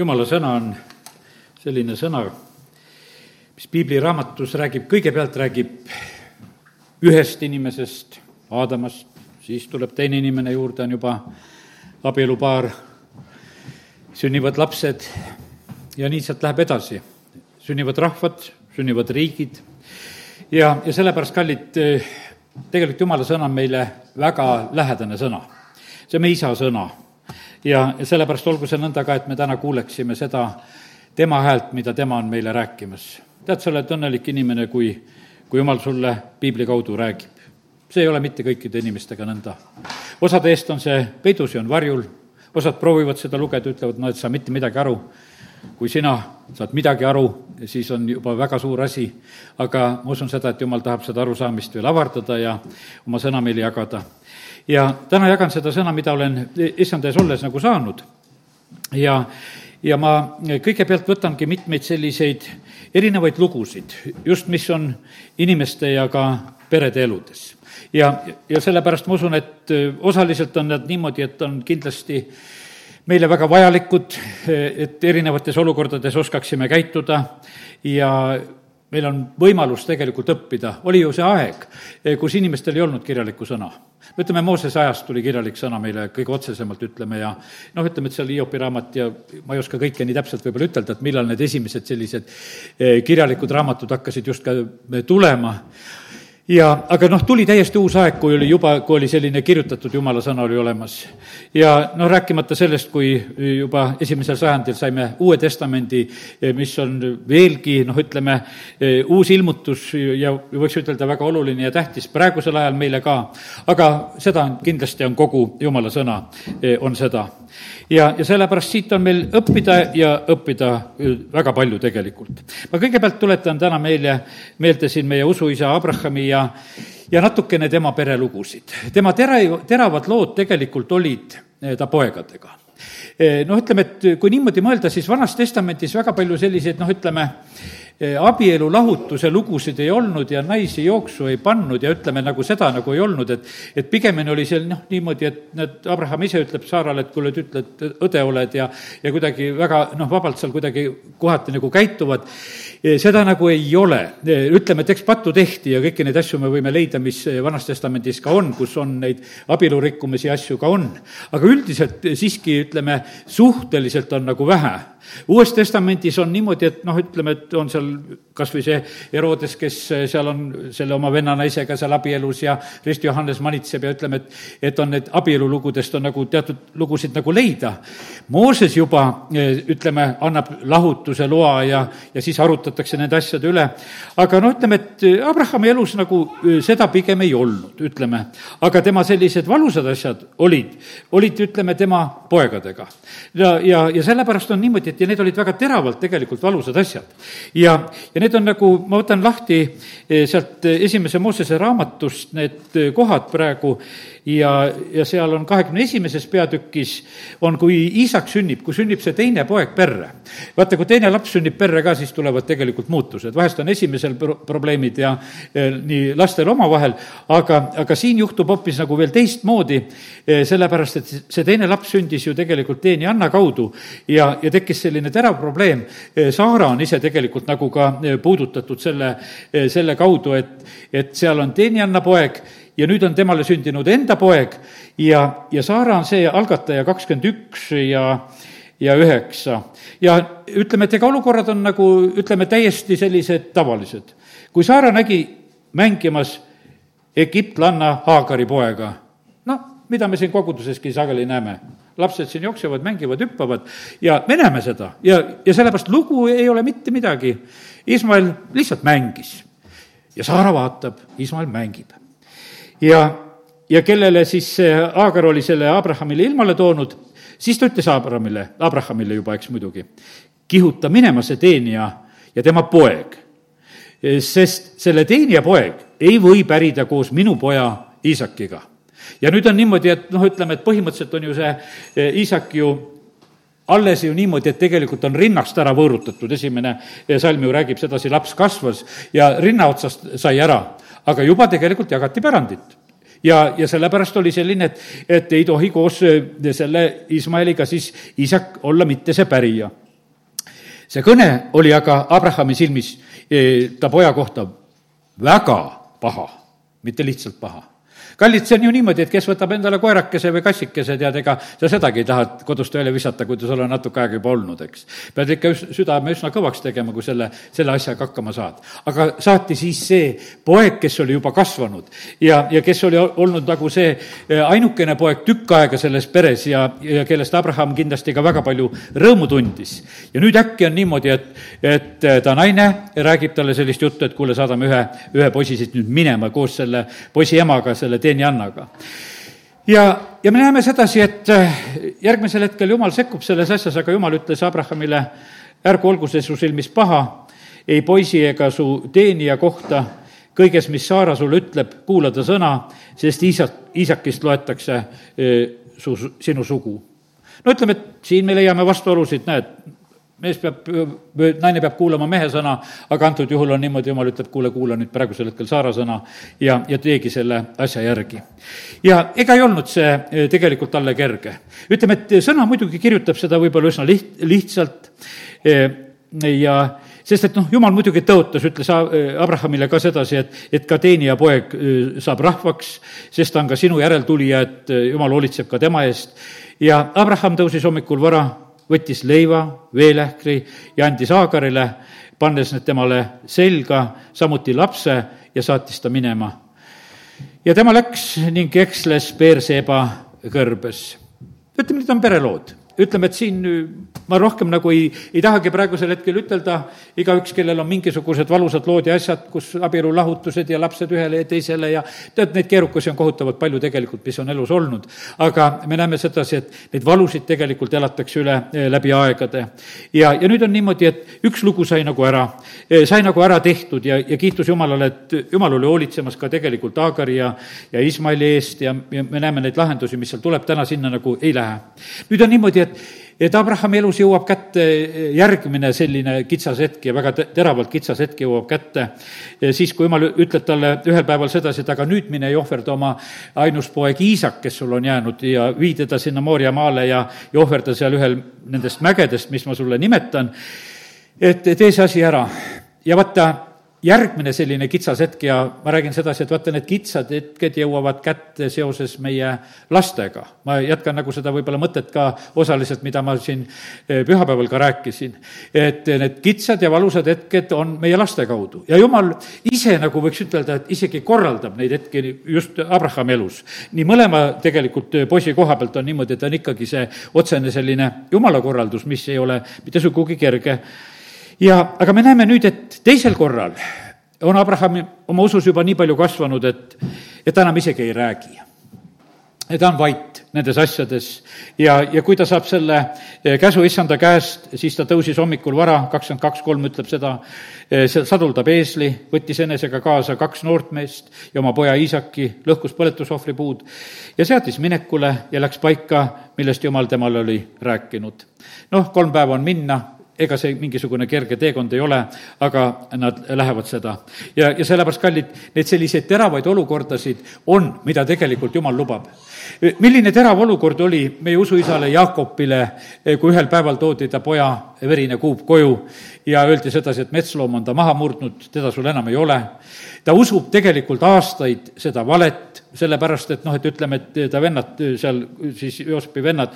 jumala sõna on selline sõna, mis piibliraamatus räägib, kõigepealt räägib ühest inimesest, Aadamast, siis tuleb teine inimene juurde, on juba abielupaar, sünnivad lapsed ja nii sealt läheb edasi. sünnivad rahvad, sünnivad riigid ja, ja sellepärast, kallid, tegelikult jumala sõna on meile väga lähedane sõna. see on meie isa sõna ja, sellepärast olgu see nõnda ka, et me täna kuuleksime seda tema häält, mida tema on meile rääkimas. tead, sa oled õnnelik inimene, kui, kui jumal sulle piibli kaudu räägib. see ei ole mitte kõikide inimestega nõnda. osade eest on see peidus ja on varjul, osad proovivad seda lugeda, ütlevad, no et sa mitte midagi aru kui sina saad midagi aru, siis on juba väga suur asi, aga ma usun seda, et jumal tahab seda arusaamist veel avardada ja oma sõna meile jagada. Ja täna jagan seda sõna, mida olen issand ees olles nagu saanud ja, ja ma kõigepealt võtangi mitmeid selliseid erinevaid lugusid, just mis on inimeste ja ka perede eludes. ja, ja sellepärast ma usun, et osaliselt on need niimoodi, et on kindlasti äh, meile väga vajalikud, et erinevates olukordades oskaksime käituda ja meil on võimalus tegelikult õppida. oli ju see aeg, kus inimestel ei olnud kirjalikku sõna. ütleme, Moosese ajast tuli kirjalik sõna meile kõige otsesemalt, ütleme, ja noh, ütleme, et seal Hiopi raamat ja ma ei oska kõike nii täpselt võib-olla ütelda, et millal need esimesed sellised eh, kirjalikud raamatud hakkasid just ka tulema, ja aga noh, tuli täiesti uus aeg, kui oli juba, kui oli selline kirjutatud jumala sõna oli olemas. ja noh, rääkimata sellest, kui juba esimesel sajandil saime Uue Testamendi, mis on veelgi noh, ütleme, uus ilmutus ja võiks ütelda, väga oluline ja tähtis praegusel ajal meile ka. aga seda on, kindlasti on kogu jumala sõna, on seda ja, ja sellepärast siit on meil õppida ja õppida väga palju tegelikult. ma kõigepealt tuletan täna meile meelde siin meie usuisa Abrahami ja, ja natukene tema perelugusid. tema tera-, teravad lood tegelikult olid eh, ta poegadega eh, noh, ütleme, et kui niimoodi mõelda, siis Vanas Testamendis väga palju selliseid noh, ütleme, abielu lahutuse lugusid ei olnud ja naisi jooksu ei pannud ja ütleme, nagu seda nagu ei olnud, et et pigemini oli seal noh, niimoodi, et need, Abraham ise ütleb Saarale, et kuule, et ütle, et õde oled ja ja kuidagi väga noh, vabalt seal kuidagi kohati nagu käituvad, eh, seda nagu ei ole. Eh, ütleme, et eks pattu tehti ja kõiki neid asju me võime leida, mis Vanas Testamendis ka on, kus on neid abielurikkumisi asju ka on. aga üldiselt siiski, ütleme, suhteliselt on nagu vähe. uues Testamendis on niimoodi, et noh, ütleme, et on seal kas või see Herodes, kes seal on selle oma venna naisega seal abielus ja Rist Johannes manitseb ja ütleme, et, et on need abielulugudest on nagu teatud lugusid nagu leida. Mooses juba, ütleme, annab lahutuse loa ja, ja siis arutatakse nende asjade üle. aga no ütleme, et Abrahami elus nagu seda pigem ei olnud, ütleme. aga tema sellised valusad asjad olid, olid, ütleme, tema poegadega. ja, ja, ja sellepärast on niimoodi, et ja need olid väga teravalt tegelikult valusad asjad. ja, ja need on nagu, ma võtan lahti eh, sealt esimese Moosese raamatust need kohad praegu ja, ja seal on kahekümne esimeses peatükis on, kui isak sünnib, kui sünnib see teine poeg perre. vaata, kui teine laps sünnib perre ka, siis tulevad tegelikult muutused, vahest on esimesel pro-, probleemid ja, nii lastel omavahel, aga, aga siin juhtub hoopis nagu veel teistmoodi, sellepärast et see teine laps sündis ju tegelikult teenianna kaudu ja, ja tekkis selline terav probleem, Saara on ise tegelikult nagu ka puudutatud selle, selle kaudu, et, et seal on teenianna poeg ja nüüd on temale sündinud enda poeg ja, ja Saara on see algataja kakskümmend üks ja, ja üheksa. ja ütleme, et ega olukorrad on nagu, ütleme, täiesti sellised tavalised. kui Saara nägi mängimas egiptlanna Haagari poega, noh, mida me siin koguduseski sageli näeme, lapsed siin jooksevad, mängivad, hüppavad ja me näeme seda ja, ja sellepärast lugu ei ole mitte midagi. Ismael lihtsalt mängis ja Saara vaatab, Ismael mängib ja, ja kellele siis Aagar oli selle Abrahamile ilmale toonud, siis ta ütles Abrahamile, Abrahamile juba, eks muidugi, kihuta minema see teenija ja tema poeg. sest selle teenija poeg ei või pärida koos minu poja Iisakiga. ja nüüd on niimoodi, et noh, ütleme, et põhimõtteliselt on ju see eh, Iisak ju alles ju niimoodi, et tegelikult on rinnast ära võõrutatud, esimene eh, salm ju räägib sedasi, laps kasvas ja rinna otsast sai ära aga juba tegelikult jagati pärandit ja, ja sellepärast oli selline, et, et ei tohi koos äh, selle Ismaeliga siis isak olla mitte see pärija. see kõne oli aga Abrahami silmis eh, ta poja kohta väga paha, mitte lihtsalt paha kallid, see on ju niimoodi, et kes võtab endale koerakese või kassikese, tead, ega sa sedagi ei taha kodust välja visata, kui ta sul on natuke aega juba olnud, eks. pead ikka südame üsna kõvaks tegema, kui selle, selle asjaga hakkama saad. aga saati siis see poeg, kes oli juba kasvanud ja, ja kes oli olnud nagu see eh, ainukene poeg tükk aega selles peres ja, ja kellest Abraham kindlasti ka väga palju rõõmu tundis. ja nüüd äkki on niimoodi, et, et eh, ta naine räägib talle sellist juttu, et kuule, saadame ühe, ühe poisi siit nüüd minema koos selle poisi emaga, selle tee teenijannaga. ja, ja me näeme sedasi, et äh, järgmisel hetkel Jumal sekkub selles asjas, aga Jumal ütles Abrahamile, ärgu olgu see su silmis paha, ei poisi ega su teenija kohta, kõiges, mis Saara sulle ütleb, kuula ta sõna, sest Iisak, Iisakist loetakse äh, su, sinu sugu. no ütleme, et siin me leiame vastuolusid, näed, mees peab, naine peab kuulama mehe sõna, aga antud juhul on niimoodi, jumal ütleb, kuule, kuula nüüd praegusel hetkel Saara sõna ja, ja teegi selle asja järgi. ja ega ei olnud see eh, tegelikult talle kerge. ütleme, et sõna muidugi kirjutab seda võib-olla üsna liht-, lihtsalt eh, ja sest et noh, jumal muidugi tõotas, ütles Abrahamile ka sedasi, et, et ka teenija poeg eh, saab rahvaks, sest ta on ka sinu järeltulija, et jumal hoolitseb ka tema eest. ja Abraham tõusis hommikul vara võttis leiva, veelähkri ja andis Aagarile, pannes need temale selga, samuti lapse ja saatis ta minema. ja tema läks ning eksles Peerseeba kõrbes. ütleme, need on perelood ütleme, et siin ma rohkem nagu ei, ei tahagi praegusel hetkel ütelda, igaüks, kellel on mingisugused valusad lood ja asjad, kus abielulahutused ja lapsed ühele ja teisele ja tead, neid keerukusi on kohutavalt palju tegelikult, mis on elus olnud. aga me näeme sedasi, et neid valusid tegelikult elatakse üle eh, läbi aegade. ja, ja nüüd on niimoodi, et üks lugu sai nagu ära, eh, sai nagu ära tehtud ja, ja kiitus Jumalale, et Jumal oli hoolitsemas ka tegelikult Aagari ja, ja Ismaili eest ja, ja me näeme neid lahendusi, mis seal tuleb, täna sinna nagu ei lähe. nüüd on niimoodi, et et et Abrahami elus jõuab kätte järgmine selline kitsas hetk ja väga teravalt kitsas hetk jõuab kätte, siis kui jumal ütleb talle ühel päeval sedasi, et aga nüüd mine ja ohverda oma ainuspoeg Iisak, kes sul on jäänud, ja vii teda sinna Mooria maale ja, ja ohverda seal ühel nendest mägedest, mis ma sulle nimetan, et tee see asi ära. ja vaata, järgmine selline kitsas hetk ja ma räägin sedasi, et vaata, need kitsad hetked jõuavad kätte seoses meie lastega. ma jätkan nagu seda võib-olla mõtet ka osaliselt, mida ma siin eh, pühapäeval ka rääkisin. et need kitsad ja valusad hetked on meie laste kaudu ja jumal ise nagu võiks ütelda, et isegi korraldab neid hetki just Abrahami elus. nii mõlema tegelikult poisi koha pealt on niimoodi, et on ikkagi see otsene selline jumala korraldus, mis ei ole mitte sugugi kerge ja, aga me näeme nüüd, et teisel korral on Abraham oma usus juba nii palju kasvanud, et, et ta enam isegi ei räägi. ja ta on vait nendes asjades ja, ja kui ta saab selle eh, käsu issanda käest, siis ta tõusis hommikul vara, kakskümmend kaks kolm ütleb seda, eh, saduldab eesli, võttis enesega kaasa kaks noort meest ja oma poja Iisaki, lõhkus põletusohvripuud ja seadis minekule ja läks paika, millest jumal temale oli rääkinud. noh, kolm päeva on minna ega see mingisugune kerge teekond ei ole, aga nad lähevad seda. ja, ja sellepärast, kallid, neid selliseid teravaid olukordasid on, mida tegelikult Jumal lubab. milline terav olukord oli meie usuisale Jaakopile, kui ühel päeval toodi ta poja verine kuup koju ja öeldi sedasi, et metsloom on ta maha murdnud, teda sul enam ei ole. ta usub tegelikult aastaid seda valet, sellepärast et noh, et ütleme, et ta vennad seal, siis Joospi vennad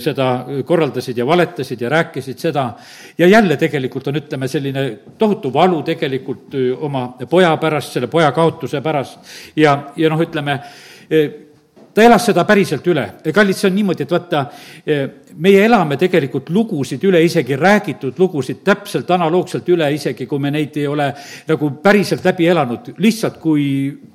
seda korraldasid ja valetasid ja rääkisid seda, ja jälle tegelikult on, ütleme, selline tohutu valu tegelikult oma poja pärast, selle poja kaotuse pärast ja, ja noh, ütleme, ta elas seda päriselt üle. kallid, see on niimoodi, et vaata, eh, meie elame tegelikult lugusid üle, isegi räägitud lugusid täpselt analoogselt üle, isegi kui me neid ei ole nagu päriselt läbi elanud. lihtsalt, kui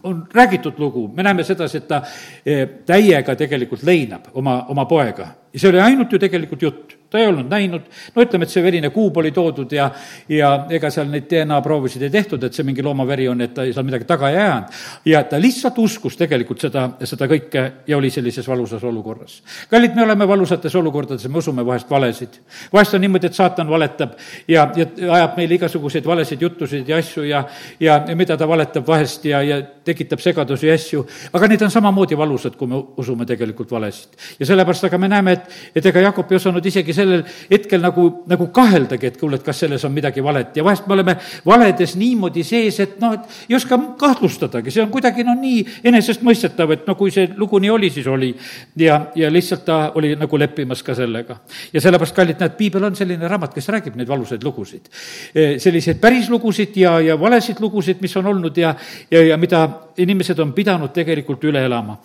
on räägitud lugu, me näeme sedasi, et ta eh, täiega tegelikult leinab oma, oma poega. ja see oli ainult ju tegelikult jutt ta ei olnud näinud, no ütleme, et see verine kuub oli toodud ja, ja ega seal neid DNA-proovisid ei tehtud, et see mingi loomaveri on, et ta ei saa midagi taga ei jäänud. ja ta lihtsalt uskus tegelikult seda, seda kõike ja oli sellises valusas olukorras. kallid, me oleme valusates olukordades me usume vahest valesid. vahest on niimoodi, et saatan valetab ja, ja ajab meile igasuguseid valesid juttusid ja asju ja, ja, ja mida ta valetab vahest ja, ja tekitab segadusi ja asju, aga need on samamoodi valusad, kui me usume tegelikult valesid. ja sellepärast aga me näeme, et, et ega Jakob ei osanud isegi sellel hetkel nagu, nagu kaheldagi, et kuule, et kas selles on midagi valet ja vahest me oleme valedes niimoodi sees, et noh, et ei oska kahtlustadagi, see on kuidagi noh, nii enesestmõistetav, et no kui see lugu nii oli, siis oli. ja, ja lihtsalt ta oli nagu leppimas ka sellega. ja sellepärast, kallid, näed, piibel on selline raamat, kes räägib neid valusaid lugusid. selliseid päris lugusid ja, ja valesid lugusid, mis on olnud ja, ja, ja mida inimesed on pidanud tegelikult üle elama.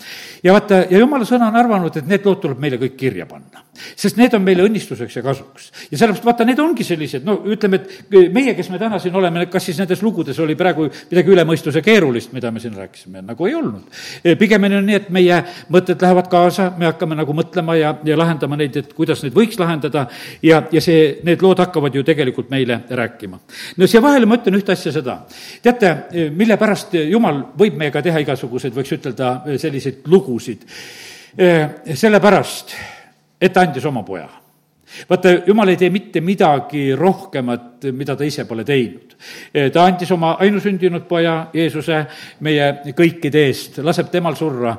ja vaata, ja jumala sõna on arvanud, et need lood tuleb meile kõik kirja panna. sest need on meile õnnistuseks ja kasuks. ja sellepärast vaata, need ongi sellised, no ütleme, et meie, kes me täna siin oleme, kas siis nendes lugudes oli praegu midagi üle mõistuse keerulist, mida me siin rääkisime, nagu ei olnud. pigemini on nii, et meie mõtted lähevad kaasa, me hakkame nagu mõtlema ja, ja lahendama neid, et kuidas neid võiks lahendada ja, ja see, need lood hakkavad ju tegelikult meile rääkima. no siia vahele ma ütlen ühte asja seda. teate, mille pärast Jumal võib meiega teha igasuguseid, võiks ütelda, selliseid lugusid? sellepärast, et ta andis oma poja vaata, jumal ei tee mitte midagi rohkemat, mida ta ise pole teinud. ta andis oma ainusündinud poja Jeesuse meie kõikide eest, laseb temal surra,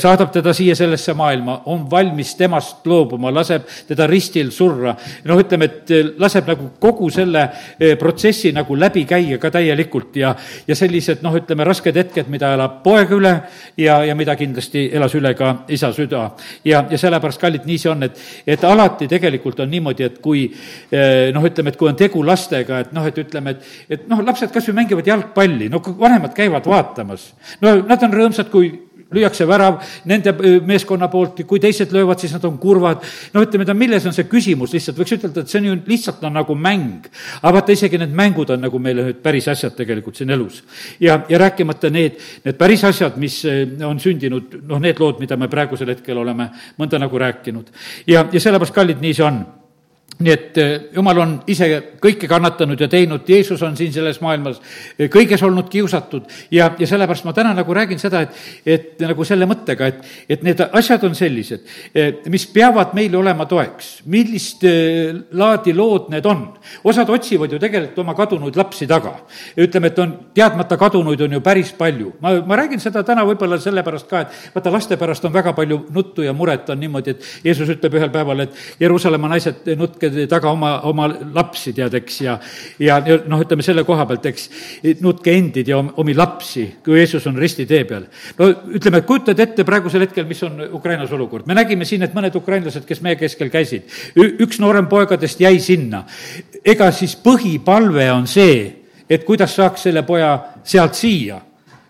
saadab teda siia sellesse maailma, on valmis temast loobuma, laseb teda ristil surra. noh, ütleme, et laseb nagu kogu selle eh, protsessi nagu läbi käia ka täielikult ja, ja sellised noh, ütleme, rasked hetked, mida elab poeg üle ja, ja mida kindlasti elas üle ka isa süda. ja, ja sellepärast, kallid, nii see on, et, et alati tegelikult on niimoodi, et kui eh, noh, ütleme, et kui on tegu lastega, et noh, et ütleme, et, et noh, lapsed kas või mängivad jalgpalli, no kui vanemad käivad vaatamas, no nad on rõõmsad, kui lüüakse värav nende eh, meeskonna poolt, kui teised löövad, siis nad on kurvad. no ütleme, ta, milles on see küsimus lihtsalt, võiks ütelda, et see on ju lihtsalt on nagu mäng. aga vaata, isegi need mängud on nagu meile nüüd päris asjad tegelikult siin elus. ja, ja rääkimata need, need päris asjad, mis eh, on sündinud, noh, need lood, mida me praegusel hetkel oleme mõnda nagu rääkinud. ja, ja sellepärast, kallid, nii see on nii et eh, jumal on ise kõike kannatanud ja teinud, Jeesus on siin selles maailmas eh, kõiges olnud kiusatud ja, ja sellepärast ma täna nagu räägin seda, et, et nagu selle mõttega, et, et need asjad on sellised, eh, mis peavad meile olema toeks. millist laadi lood need on? osad otsivad ju tegelikult oma kadunud lapsi taga. ütleme, et on teadmata kadunuid on ju päris palju. ma, ma räägin seda täna võib-olla sellepärast ka, et vaata, laste pärast on väga palju nuttu ja muret on niimoodi, et Jeesus ütleb ühel päeval, et Jeruusalemma naised, nutke nutke taga oma, oma lapsi, tead, eks, ja ja noh, ütleme selle koha pealt, eks, nutke endid ja omi lapsi, kui Jeesus on ristitee peal. no ütleme, kujutad ette praegusel hetkel, mis on Ukrainas olukord. me nägime siin, et mõned ukrainlased, kes meie keskel käisid, üks noorem poegadest jäi sinna. ega siis põhipalve on see, et kuidas saaks selle poja sealt siia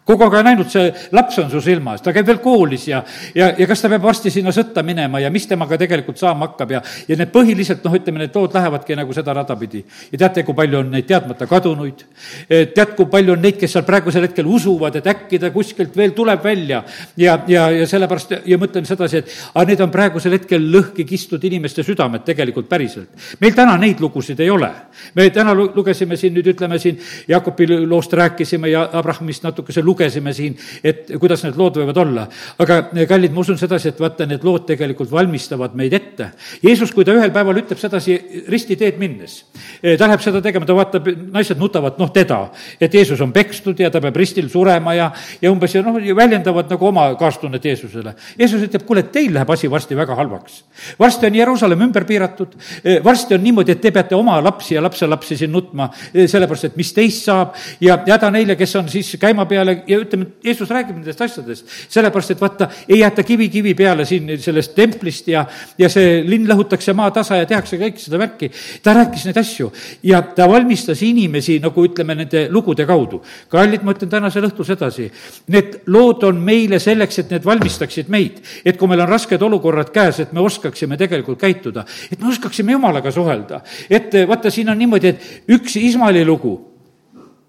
kogu aeg on näinud, see laps on su silmas, ta käib veel koolis ja, ja, ja kas ta peab varsti sinna sõtta minema ja mis temaga tegelikult saama hakkab ja, ja need põhiliselt, noh, ütleme, need lood lähevadki nagu seda rada pidi. ja teate, kui palju on neid teadmata kadunuid, tead, kui palju on neid, kes seal praegusel hetkel usuvad, et äkki ta kuskilt veel tuleb välja ja, ja, ja sellepärast ja mõtlen sedasi, et aga need on praegusel hetkel lõhki kistud inimeste südamed tegelikult päriselt. meil täna neid lugusid ei ole. me täna lugesime siin nüüd, ütleme siin, Jakobi loost rääkisime ja Abrahamist natukese lugu lugesime siin, et kuidas need lood võivad olla. aga kallid, ma usun sedasi, et vaata, need lood tegelikult valmistavad meid ette. Jeesus, kui ta ühel päeval ütleb sedasi ristiteed minnes, eh, ta läheb seda tegema, ta vaatab, naised nutavad, noh, teda, et Jeesus on pekstud ja ta peab ristil surema ja, ja umbes ja noh, väljendavad nagu oma kaastunnet Jeesusele. Jeesus ütleb, kuule, teil läheb asi varsti väga halvaks. varsti on Jeruusalemm ümber piiratud, eh, varsti on niimoodi, et te peate oma lapsi ja lapselapsi siin nutma, eh, sellepärast et mis teist saab ja häda neile, kes on siis käima peale ja ütleme, Jeesus räägib nendest asjadest, sellepärast et vaata, ei jäeta kivi kivi peale siin sellest templist ja, ja see linn lõhutakse maatasa ja tehakse kõik seda värki. ta rääkis neid asju ja ta valmistas inimesi nagu ütleme, nende lugude kaudu. kallid, ma ütlen tänasel õhtul sedasi, need lood on meile selleks, et need valmistaksid meid. et kui meil on rasked olukorrad käes, et me oskaksime tegelikult käituda, et me oskaksime jumalaga suhelda. et vaata, siin on niimoodi, et üks Ismaeli lugu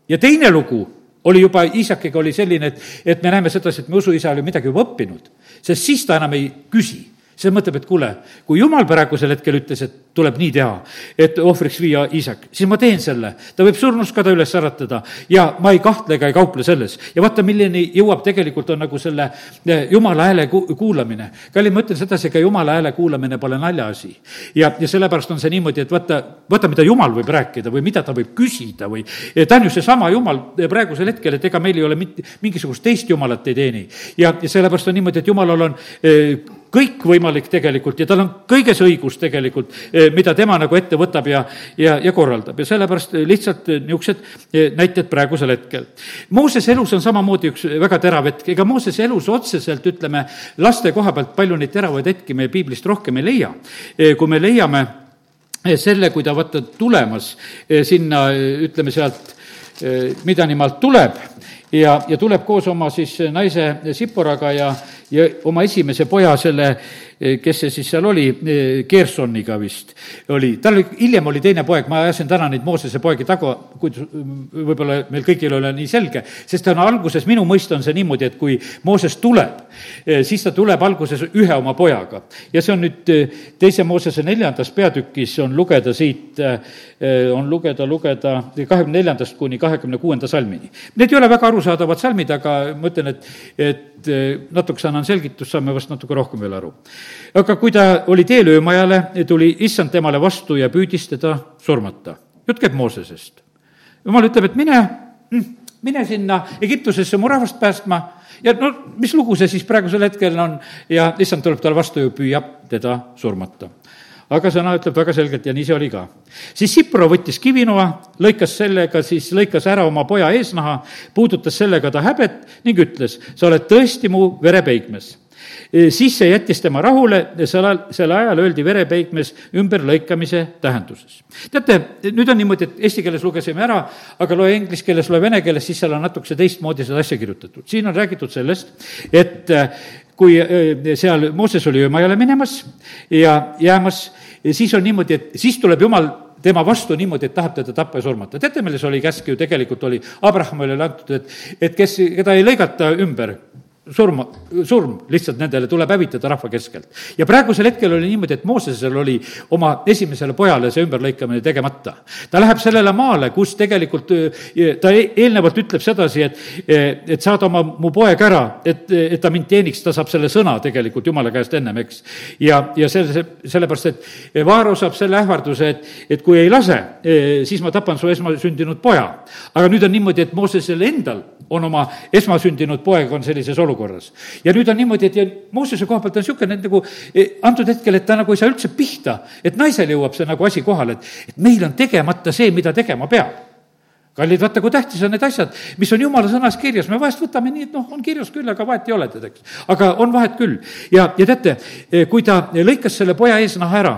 ja teine lugu oli juba, Iisakiga oli selline, et, et me näeme sedasi, et me usuisa oli midagi juba õppinud, sest siis ta enam ei küsi see mõtleb, et kuule, kui jumal praegusel hetkel ütles, et tuleb nii teha, et ohvriks viia Iisak, siis ma teen selle. ta võib surnust ka ta üles äratada ja ma ei kahtle ega ei kauple selles. ja vaata, milleni jõuab tegelikult, on nagu selle eh, jumala hääle ku-, kuulamine. kallim, ma ütlen sedasi, ega jumala hääle kuulamine pole naljaasi. ja, ja sellepärast on see niimoodi, et vaata, vaata, mida jumal võib rääkida või mida ta võib küsida või ta on ju seesama jumal praegusel hetkel, et ega meil ei ole mitte mingisugust teist jumalat ei teeni. ja, ja sellepärast on niimoodi, et jumalal on eh, kõikvõimalik tegelikult ja tal on kõiges õigus tegelikult, mida tema nagu ette võtab ja, ja, ja korraldab ja sellepärast lihtsalt niisugused näited praegusel hetkel. Moosese elus on samamoodi üks väga terav hetk, ega Moosese elus otseselt, ütleme, laste koha pealt palju neid teravaid hetki me piiblist rohkem ei leia. kui me leiame selle, kui ta vaata tulemas sinna, ütleme sealt Midanimaalt tuleb ja, ja tuleb koos oma siis naise Siporaga ja, ja oma esimese poja, selle kes see siis seal oli, Gersoniga eh, vist oli, tal hiljem oli teine poeg, ma ajasin täna neid Moosese poegi taga, kuid võib-olla meil kõigil ei ole nii selge, sest ta on alguses, minu mõista on see niimoodi, et kui Mooses tuleb, eh, siis ta tuleb alguses ühe oma pojaga. ja see on nüüd teise Moosese neljandas peatükis on lugeda siit, on lugeda, lugeda kahekümne neljandast kuni kahekümne kuuenda salmini. Need ei ole väga arusaadavad salmid, aga ma ütlen, et, et natukese annan selgitust, saame vast natuke rohkem veel aru aga kui ta oli teel öömajale, tuli issand temale vastu ja püüdis teda surmata. jutt käib Moosesest. jumal ütleb, et mine, mine sinna Egiptusesse mu rahvast päästma ja no mis lugu see siis praegusel hetkel on ja issand tuleb talle vastu ja püüab teda surmata aga sõna ütleb väga selgelt ja nii see oli ka. siis Sipro võttis kivinoa, lõikas sellega, siis lõikas ära oma poja eesnaha, puudutas sellega ta häbet ning ütles, sa oled tõesti mu verepeigmes siis see jättis tema rahule ja sel ajal, sel ajal öeldi verepeikmes ümberlõikamise tähenduses. teate, nüüd on niimoodi, et eesti keeles lugesime ära, aga loe inglise keeles, loe vene keeles, siis seal on natukese teistmoodi seda asja kirjutatud. siin on räägitud sellest, et kui seal Mooses oli öömajale minemas ja jäämas, siis on niimoodi, et siis tuleb jumal tema vastu niimoodi, et tahab teda tappa ja surmata. teate, milles oli käsk ju tegelikult oli, Abrahamile antud, et, et kes, keda ei lõigata ümber, surma, surm lihtsalt nendele tuleb hävitada rahva keskelt. ja praegusel hetkel oli niimoodi, et Moosesel oli oma esimesele pojale see ümberlõikamine tegemata. ta läheb sellele maale, kus tegelikult ta e-, eelnevalt ütleb sedasi, et, et saada oma, mu poeg ära, et, et ta mind teeniks, ta saab selle sõna tegelikult jumala käest ennem, eks. ja, ja selle, sellepärast, et Vaaro saab selle ähvarduse, et, et kui ei lase, siis ma tapan su esmasündinud poja. aga nüüd on niimoodi, et Moosesel endal on oma esmasündinud poeg on sellises olukorras. Ja nüüd on niimoodi, et ja Moosese koha pealt on niisugune nagu e, antud hetkel, et ta nagu ei saa üldse pihta, et naisel jõuab see nagu asi kohale, et, et meil on tegemata see, mida tegema peab kallid, vaata, kui tähtis on need asjad, mis on jumala sõnas kirjas, me vahest võtame nii, et noh, on kirjas küll, aga vahet ei ole, tead, eks. aga on vahet küll. ja, ja teate, e, kui ta lõikas selle poja eesnaha ära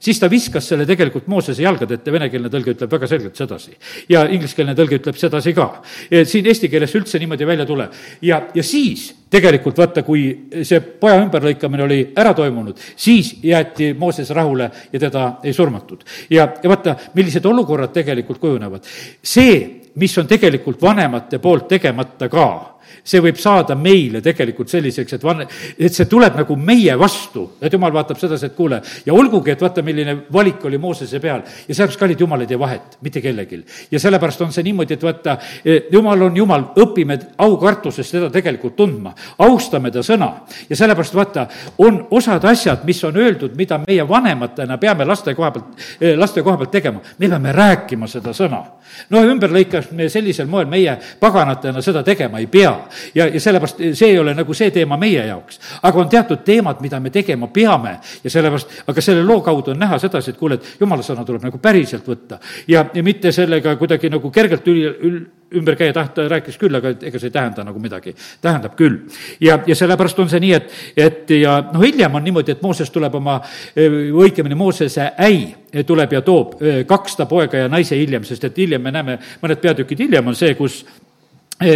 siis ta viskas selle tegelikult Moosese jalgade ette, venekeelne tõlge ütleb väga selgelt sedasi. ja ingliskeelne tõlge ütleb sedasi ka. siin eesti keeles üldse niimoodi välja ei tule. ja, ja siis tegelikult vaata, kui see poja ümberlõikamine oli ära toimunud, siis jäeti Mooses rahule ja teda ei surmatud. ja, ja vaata, millised olukorrad tegelikult kujunevad. see, mis on tegelikult vanemate poolt tegemata ka see võib saada meile tegelikult selliseks, et van-, et see tuleb nagu meie vastu, et jumal vaatab sedasi, et kuule, ja olgugi, et vaata, milline valik oli Moosese peal ja sellepärast, kallid jumal ei tee vahet mitte kellelgi. ja sellepärast on see niimoodi, et vaata, eh, jumal on jumal, õpime aukartuses teda tegelikult tundma, austame ta sõna. Ja sellepärast vaata, on osad asjad, mis on öeldud, mida meie vanematena peame laste koha pealt, eh, laste koha pealt tegema, me peame rääkima seda sõna. no ümberlõikamine sellisel moel meie paganatena seda tegema ei pea ja, ja sellepärast see ei ole nagu see teema meie jaoks. aga on teatud teemad, mida me tegema peame ja sellepärast, aga selle loo kaudu on näha sedasi, et kuule, et jumala sõna tuleb nagu päriselt võtta. ja, ja mitte sellega kuidagi nagu kergelt üli, ül, ümber käia tahta, rääkis küll, aga ega see ei tähenda nagu midagi. tähendab küll. ja, ja sellepärast on see nii, et, et ja noh, hiljem on niimoodi, et Mooses tuleb oma, õigemini Moosese äi tuleb ja toob kaks ta poega ja naise hiljem, sest et hiljem me näeme, mõned peatükid hiljem on see, kus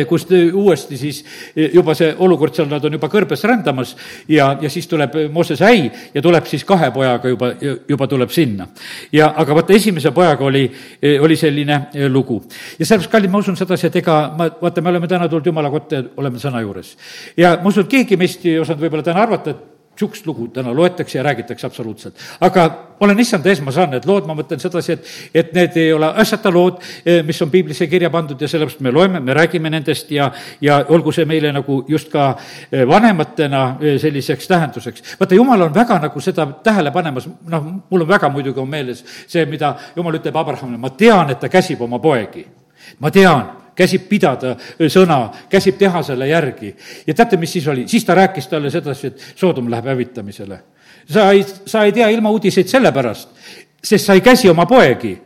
kus uuesti siis eh, juba see olukord seal, nad on juba kõrbes rändamas ja, ja siis tuleb Mooses äi ja tuleb siis kahe pojaga juba, juba tuleb sinna. ja aga vaata, esimese pojaga oli, eh, oli selline lugu. ja sellepärast, kallid, ma usun sedasi, et ega ma, vaata, me oleme täna tulnud Jumala kotta ja oleme sõna juures. ja ma usun, et keegi meist ei osanud võib-olla täna arvata, et niisugust lugu täna loetakse ja räägitakse absoluutselt. aga olen issanda ees, ma saan need lood, ma mõtlen sedasi, et, et need ei ole asjata lood, eh, mis on piiblisse kirja pandud ja sellepärast me loeme, me räägime nendest ja, ja olgu see meile nagu just ka eh, vanematena eh, selliseks tähenduseks. vaata, jumal on väga nagu seda tähele panemas, noh, mul on väga muidugi on meeles see, mida jumal ütleb Abrahamile, ma tean, et ta käsib oma poegi. ma tean käsib pidada sõna, käsib teha selle järgi. ja teate, mis siis oli? siis ta rääkis talle sedasi, et Soodom läheb hävitamisele. sa ei, sa ei tea ilmauudiseid sellepärast, sest sa ei käsi oma poegi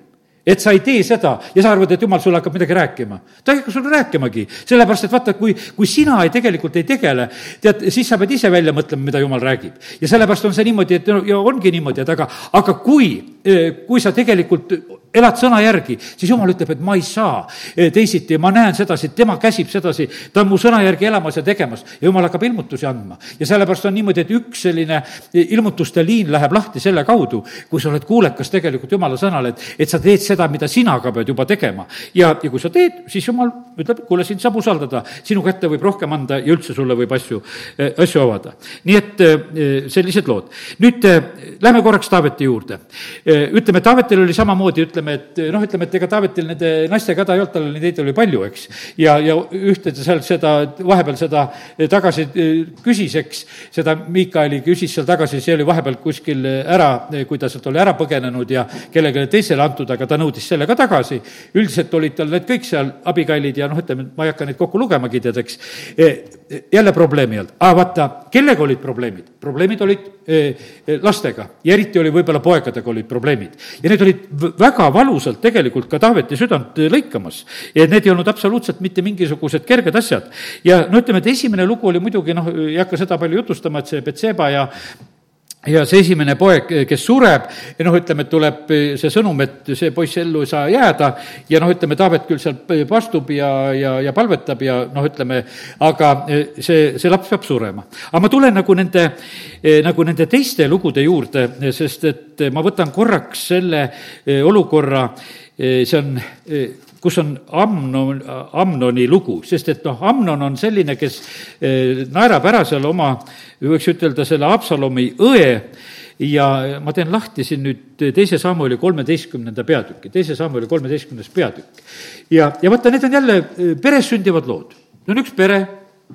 et sa ei tee seda ja sa arvad, et jumal sulle hakkab midagi rääkima. ta ei hakka sulle rääkimagi, sellepärast et vaata, kui, kui sina ei, tegelikult ei tegele, tead, siis sa pead ise välja mõtlema, mida jumal räägib. ja sellepärast on see niimoodi, et no ja ongi niimoodi, et aga, aga kui, kui sa tegelikult elad sõna järgi, siis jumal ütleb, et ma ei saa teisiti ja ma näen sedasi, tema käsib sedasi, ta on mu sõna järgi elamas ja tegemas ja jumal hakkab ilmutusi andma. ja sellepärast on niimoodi, et üks selline ilmutuste liin läheb lahti selle kaudu, kui sa oled kuulekas tegelikult jumala sõnale, et, et sa teed seda, seda, mida sina ka pead juba tegema. ja, ja kui sa teed, siis jumal ütleb, kuule, sind saab usaldada, sinu kätte võib rohkem anda ja üldse sulle võib asju, eh, asju avada. nii et eh, sellised lood. nüüd eh, lähme korraks Taaveti juurde. ütleme, Taavetil oli samamoodi, ütleme, et noh, ütleme, et ega Taavetil nende naistega häda ei olnud, tal neid oli palju, eks. ja, ja ühte seal seda, vahepeal seda tagasi küsis, eks, seda Miikaeli küsis seal tagasi, see oli vahepeal kuskil ära, kui ta sealt oli ära põgenenud ja kellelegi teisele antud, aga ta nõudis nõudis selle ka tagasi. üldiselt olid tal need kõik seal abikailid ja noh, ütleme, ma ei hakka neid kokku lugemagi, tead, eks. E, e, jälle probleemi olnud, aga vaata, kellega olid probleemid? probleemid olid e, lastega ja eriti oli võib-olla poegadega olid probleemid. ja need olid väga valusalt tegelikult ka Taaveti südant lõikamas. ja need ei olnud absoluutselt mitte mingisugused kerged asjad. ja no ütleme, et esimene lugu oli muidugi noh, ei hakka seda palju jutustama, et see Betseba ja ja see esimene poeg, kes sureb, noh, ütleme, et tuleb see sõnum, et see poiss ellu ei saa jääda ja noh, ütleme, Taavet küll seal pastub ja, ja, ja palvetab ja noh, ütleme, aga see, see laps peab surema. aga ma tulen nagu nende, nagu nende teiste lugude juurde, sest et ma võtan korraks selle olukorra, see on kus on Amnon, Amnoni lugu, sest et noh, Amnon on selline, kes eh, naerab ära seal oma, võiks ütelda, selle Absalomi õe ja ma teen lahti siin nüüd teise Samueli kolmeteistkümnenda peatüki, teise Samueli kolmeteistkümnes peatükk. ja, ja vaata, need on jälle eh, peres sündivad lood. see on üks pere,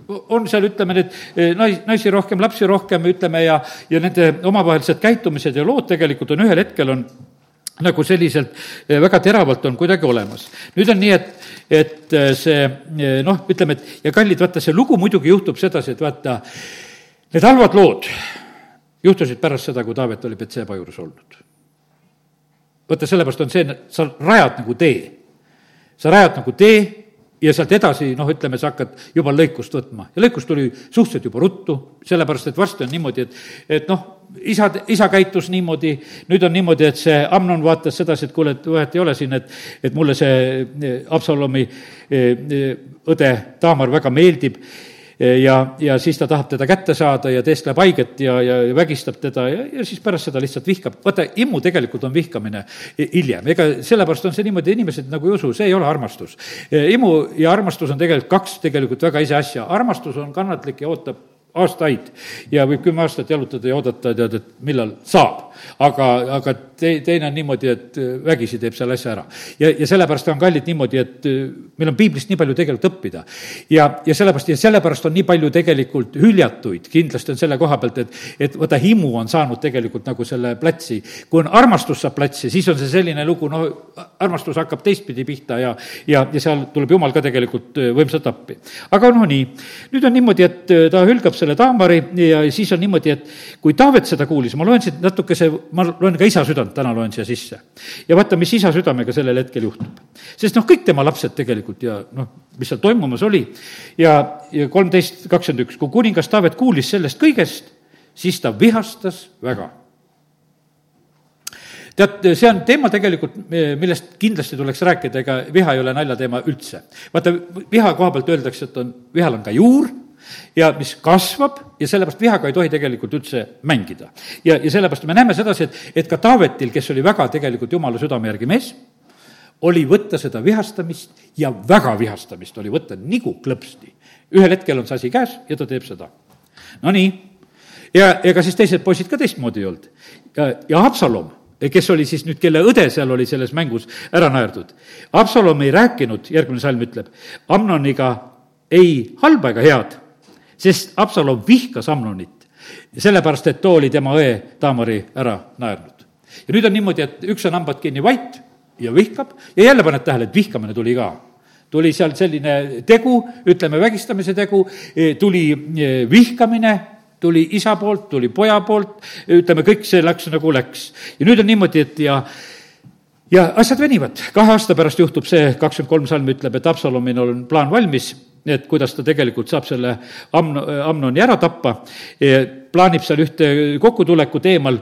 on seal, ütleme, need eh, nais, naisi rohkem, lapsi rohkem, ütleme, ja, ja nende omavahelised käitumised ja lood tegelikult on ühel hetkel on nagu selliselt eh, väga teravalt on kuidagi olemas. nüüd on nii, et, et eh, see eh, noh, ütleme, et ja kallid, vaata, see lugu muidugi juhtub sedasi, et vaata, need halvad lood juhtusid pärast seda, kui Taavet oli Betseba juures olnud. vaata, sellepärast on see, sa rajad nagu tee. sa rajad nagu tee ja sealt edasi, noh, ütleme, sa hakkad juba lõikust võtma. Ja lõikus tuli suhteliselt juba ruttu, sellepärast et varsti on niimoodi, et, et noh, isa, isa käitus niimoodi, nüüd on niimoodi, et see Amnon vaatas sedasi, et kuule, et vahet ei ole siin, et, et mulle see eh, Absalomi eh, eh, õde Taamar väga meeldib ja, ja siis ta tahab teda kätte saada ja teeskleb haiget ja, ja vägistab teda ja, ja siis pärast seda lihtsalt vihkab. vaata, immu tegelikult on vihkamine hiljem, ega sellepärast on see niimoodi, inimesed nagu ei usu, see ei ole armastus. imu ja armastus on tegelikult kaks tegelikult väga ise asja, armastus on kannatlik ja ootab aastaid ja võib kümme aastat jalutada ja oodata, tead, et millal saab. Aga, aga te-, teine on niimoodi, et äh, vägisi teeb selle asja ära. ja, ja sellepärast on kallid niimoodi, et äh, meil on piiblist nii palju tegelikult õppida. ja, ja sellepärast, ja sellepärast on nii palju tegelikult hüljatuid, kindlasti on selle koha pealt, et, et vaata, himu on saanud tegelikult nagu selle platsi. kui on armastus saab platsi, siis on see selline lugu, no armastus hakkab teistpidi pihta ja, ja, ja seal tuleb jumal ka tegelikult äh, võimsalt appi. aga noh, nii, nüüd on niimoodi, et ta hülgab selle Taamari ja siis on niimoodi, et kui Taavet seda kuulis, ma loen siit natukese, ma loen ka isa südant, täna loen siia sisse. ja vaata, mis isa südamega sellel hetkel juhtub. sest noh, kõik tema lapsed tegelikult ja noh, mis seal toimumas oli ja, ja kolmteist kakskümmend üks, kui kuningas Taavet kuulis sellest kõigest, siis ta vihastas väga tead, see on teema tegelikult, millest kindlasti tuleks rääkida, ega viha ei ole naljateema üldse. vaata, viha koha pealt öeldakse, et on, vihal on ka juur ja mis kasvab ja sellepärast vihaga ei tohi tegelikult üldse mängida. ja, ja sellepärast me näeme sedasi, et, et ka Taavetil, kes oli väga tegelikult jumala südame järgi mees, oli võtta seda vihastamist ja väga vihastamist oli võtta nagu klõpsti. ühel hetkel on see asi käes ja ta teeb seda. Nonii, ja ega siis teised poisid ka teistmoodi ei olnud. ja, ja Absalom kes oli siis nüüd, kelle õde seal oli selles mängus ära naerdud. Absalom ei rääkinud, järgmine salm ütleb, Amnoniga ei halba ega head, sest Absalom vihkas Amnonit, sellepärast et too oli tema õe Taamari ära naernud. ja nüüd on niimoodi, et üks on hambad kinni vait ja vihkab ja jälle paned tähele, et vihkamine tuli ka tuli seal selline tegu, ütleme vägistamise tegu, tuli vihkamine, tuli isa poolt, tuli poja poolt, ütleme, kõik see läks nagu läks. ja nüüd on niimoodi, et ja ja asjad venivad, kahe aasta pärast juhtub see, kakskümmend kolm salm ütleb, et Absalomil on plaan valmis, et kuidas ta tegelikult saab selle Amno, Amnoni ära tappa, plaanib seal ühte kokkutulekut eemal,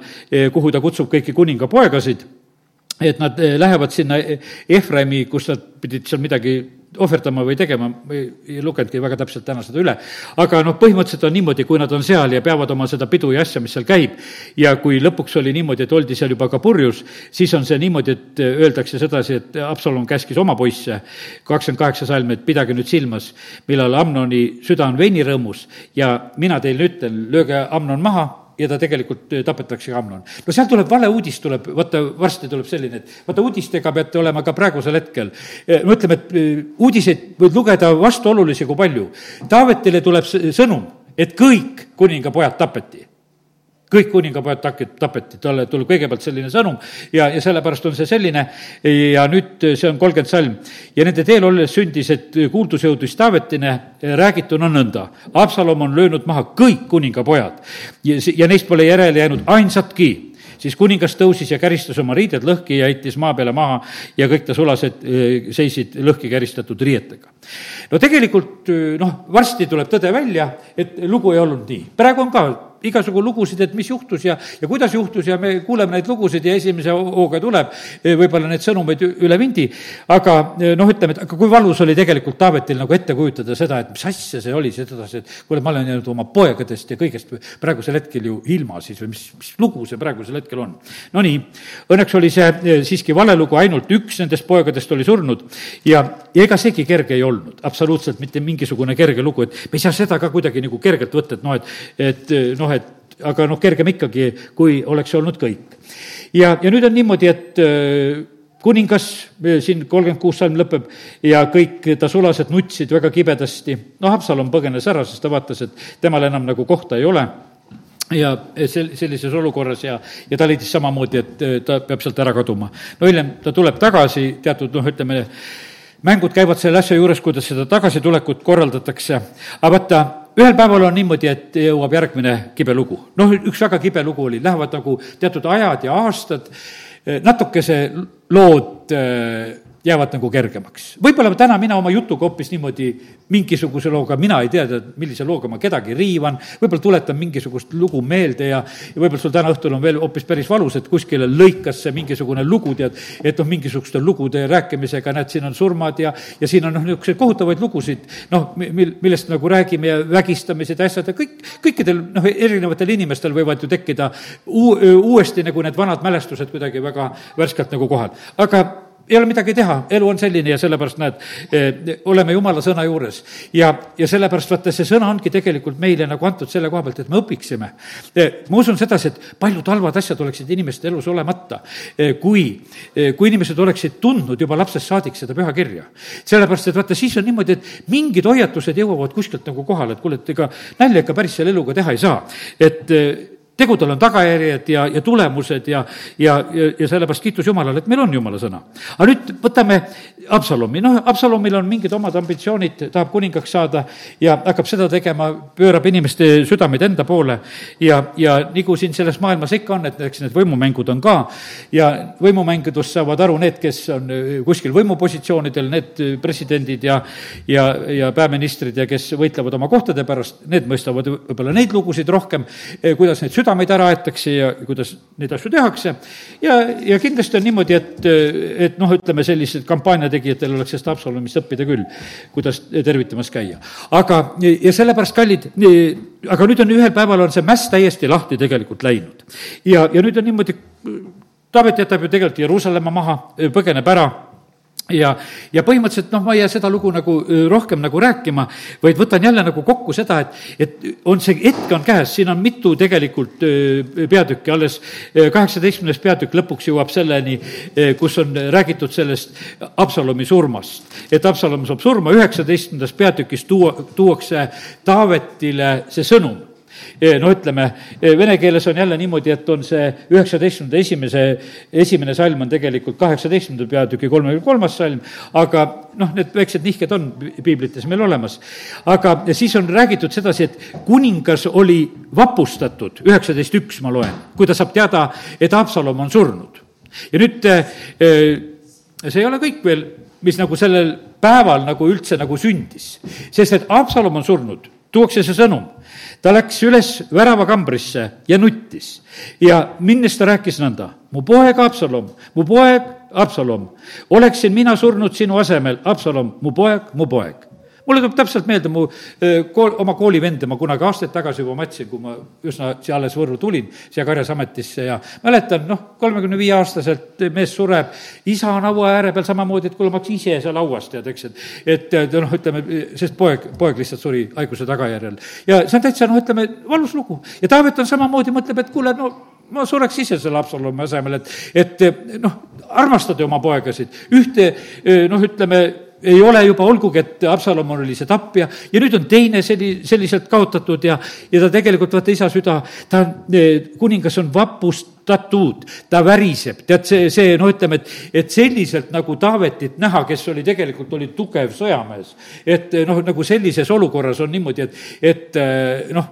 kuhu ta kutsub kõiki kuninga poegasid, et nad lähevad sinna Efraimi, kus nad pidid seal midagi ohverdama või tegema, ma ei, lugenudki väga täpselt täna seda üle. aga noh, põhimõtteliselt on niimoodi, kui nad on seal ja peavad oma seda pidu ja asja, mis seal käib, ja kui lõpuks oli niimoodi, et oldi seal juba ka purjus, siis on see niimoodi, et öeldakse sedasi, et Absalom käskis oma poisse, kakskümmend kaheksa salm, et pidage nüüd silmas, millal Amnoni süda on veinirõõmus ja mina teile ütlen, lööge Amnon maha ja ta tegelikult äh, tapetakse Amnon. no seal tuleb valeuudis, tuleb, vaata, varsti tuleb selline, et vaata, uudistega peate olema ka praegusel hetkel. No ütleme, et äh, uudiseid võid lugeda vastuolulisi kui palju. Taavetile tuleb sõnum, et kõik kuningapojad tapeti kõik kuningapojad tak-, tapeti, talle tuleb kõigepealt selline sõnum ja, ja sellepärast on see selline ja nüüd see on kolmkümmend salm. ja nende teel olles sündis, et kuuldus jõudis Taavetine, räägituna nõnda. Absalom on löönud maha kõik kuningapojad ja, ja neist pole järele jäänud ainsatki siis kuningas tõusis ja käristas oma riided lõhki ja heitis maa peale maha ja kõik ta sulased seisid lõhki käristatud riietega. no tegelikult noh, varsti tuleb tõde välja, et lugu ei olnud nii. praegu on ka igasugu lugusid, et mis juhtus ja, ja kuidas juhtus ja me kuuleme neid lugusid ja esimese hooga tuleb eh, võib-olla neid sõnumeid üle vindi, aga eh, noh, ütleme, et aga kui valus oli tegelikult Taavetil nagu ette kujutada seda, et mis asja see oli, sedasi, et kuule, ma olen jäänud oma poegadest ja kõigest praegusel hetkel ju ilma siis või mis, mis lugu see praegusel hetkel on. Nonii, õnneks oli see eh, siiski vale lugu, ainult üks nendest poegadest oli surnud ja, ja ega seegi kerge ei olnud, absoluutselt mitte mingisugune kerge lugu, et me ei saa seda ka kuidagi nagu kergelt võtta, et noh, et, et noh, noh, et aga noh, kergem ikkagi, kui oleks olnud kõik. ja, ja nüüd on niimoodi, et äh, kuningas, äh, siin kolmkümmend kuus salm lõpeb ja kõik ta sulased nutsid väga kibedasti. noh, Haapsalum põgenes ära, sest ta vaatas, et temal enam nagu kohta ei ole ja sel-, sellises olukorras ja, ja ta leidis samamoodi, et äh, ta peab sealt ära kaduma. no hiljem ta tuleb tagasi, teatud noh, ütleme, mängud käivad selle asja juures, kuidas seda tagasitulekut korraldatakse, aga vaata, ühel päeval on niimoodi, et jõuab järgmine kibe lugu. noh, üks väga kibe lugu oli, lähevad nagu teatud ajad ja aastad, natukese lood jäävad nagu kergemaks. võib-olla täna mina oma jutuga hoopis niimoodi mingisuguse looga, mina ei tea, millise looga ma kedagi riivan, võib-olla tuletan mingisugust lugu meelde ja, ja võib-olla sul täna õhtul on veel hoopis päris valus, et kuskile lõikas see mingisugune lugu, tead, et noh, mingisuguste lugude rääkimisega, näed, siin on surmad ja, ja siin on noh, niisuguseid kohutavaid lugusid, noh, mil, millest nagu räägime ja vägistamised ja asjad ja kõik, kõikidel noh, erinevatel inimestel võivad ju tekkida uu-, uuesti nagu need vanad mälestused kuidagi väga värskelt nagu kohal. aga ei ole midagi teha, elu on selline ja sellepärast näed, eh, oleme jumala sõna juures. ja, ja sellepärast vaata, see sõna ongi tegelikult meile nagu antud selle koha pealt, et me õpiksime. Eh, ma usun sedasi, et paljud halvad asjad oleksid inimeste elus olemata, eh, kui, kui inimesed oleksid tundnud juba lapsest saadik seda pühakirja. sellepärast, et vaata, siis on niimoodi, et mingid hoiatused jõuavad kuskilt nagu kohale, et kuule, et ega nalja ikka päris selle eluga teha ei saa. et tegudel on tagajärjed ja, ja tulemused ja, ja, ja, ja sellepärast kiitus Jumalale, et meil on Jumala sõna. aga nüüd võtame Absalomi, noh, Absalomil on mingid omad ambitsioonid, tahab kuningaks saada ja hakkab seda tegema, pöörab inimeste südameid enda poole ja, ja nagu siin selles maailmas ikka on, et eks need võimumängud on ka ja võimumängudest saavad aru need, kes on kuskil võimupositsioonidel, need presidendid ja, ja, ja peaministrid ja kes võitlevad oma kohtade pärast, need mõistavad võib-olla neid lugusid rohkem, kuidas neid südameid südameid ära aetakse ja kuidas neid asju tehakse. ja, ja kindlasti on niimoodi, et, et noh, ütleme sellised kampaaniategijatel oleks sellest Haapsalumist õppida küll, kuidas tervitamas käia. aga, ja sellepärast, kallid, aga nüüd on ühel päeval on see mäss täiesti lahti tegelikult läinud. ja, ja nüüd on niimoodi, Taavet jätab ju tegelikult Jeruusalemma maha, põgeneb ära ja, ja põhimõtteliselt noh, ma ei jää seda lugu nagu rohkem nagu rääkima, vaid võtan jälle nagu kokku seda, et, et on see hetk on käes, siin on mitu tegelikult peatükki, alles kaheksateistkümnes peatükk lõpuks jõuab selleni, kus on räägitud sellest Absalomi surmast. et Absalom saab surma, üheksateistkümnendas peatükis tuua, tuuakse Taavetile see sõnum no ütleme, vene keeles on jälle niimoodi, et on see üheksateistkümnenda esimese, esimene salm on tegelikult kaheksateistkümnenda peatüki kolmekümne kolmas salm, aga noh, need väiksed nihked on piiblites meil olemas. aga siis on räägitud sedasi, et kuningas oli vapustatud, üheksateist üks ma loen, kui ta saab teada, et Haapsalom on surnud. ja nüüd see ei ole kõik veel, mis nagu sellel päeval nagu üldse nagu sündis. sest et Haapsalom on surnud, tuuakse see sõnum. ta läks üles väravakambrisse ja nuttis ja minnes ta rääkis nõnda, mu poeg Haapsalom, mu poeg Haapsalom, oleksin mina surnud sinu asemel, Haapsalom, mu poeg, mu poeg mulle tuleb täpselt meelde mu kool, oma koolivende ma kunagi aastaid tagasi juba matsin, kui ma üsna siia alles Võrru tulin, siia Karjasametisse ja mäletan, noh, kolmekümne viie aastaselt mees sureb, isa on haua ääre peal samamoodi, et kuule, ma hakkasin ise seal hauas, tead, eks, et et noh, ütleme, sest poeg, poeg lihtsalt suri haiguse tagajärjel. ja see on täitsa, noh, ütleme, valus lugu. ja Taavet on samamoodi, mõtleb, et kuule, no ma sureks ise selle Haapsalumi asemel, et, et noh, armastada oma poegasid, ühte noh, ütleme, ei ole juba, olgugi et Absalom oli see tapja ja nüüd on teine selli-, selliselt kaotatud ja, ja ta tegelikult, vaata isa süda, ta on, eh, kuningas on vapustatud, ta väriseb, tead, see, see no ütleme, et, et selliselt nagu Taavetit näha, kes oli tegelikult, oli tugev sõjamees. et eh, noh, nagu sellises olukorras on niimoodi, et, et eh, noh,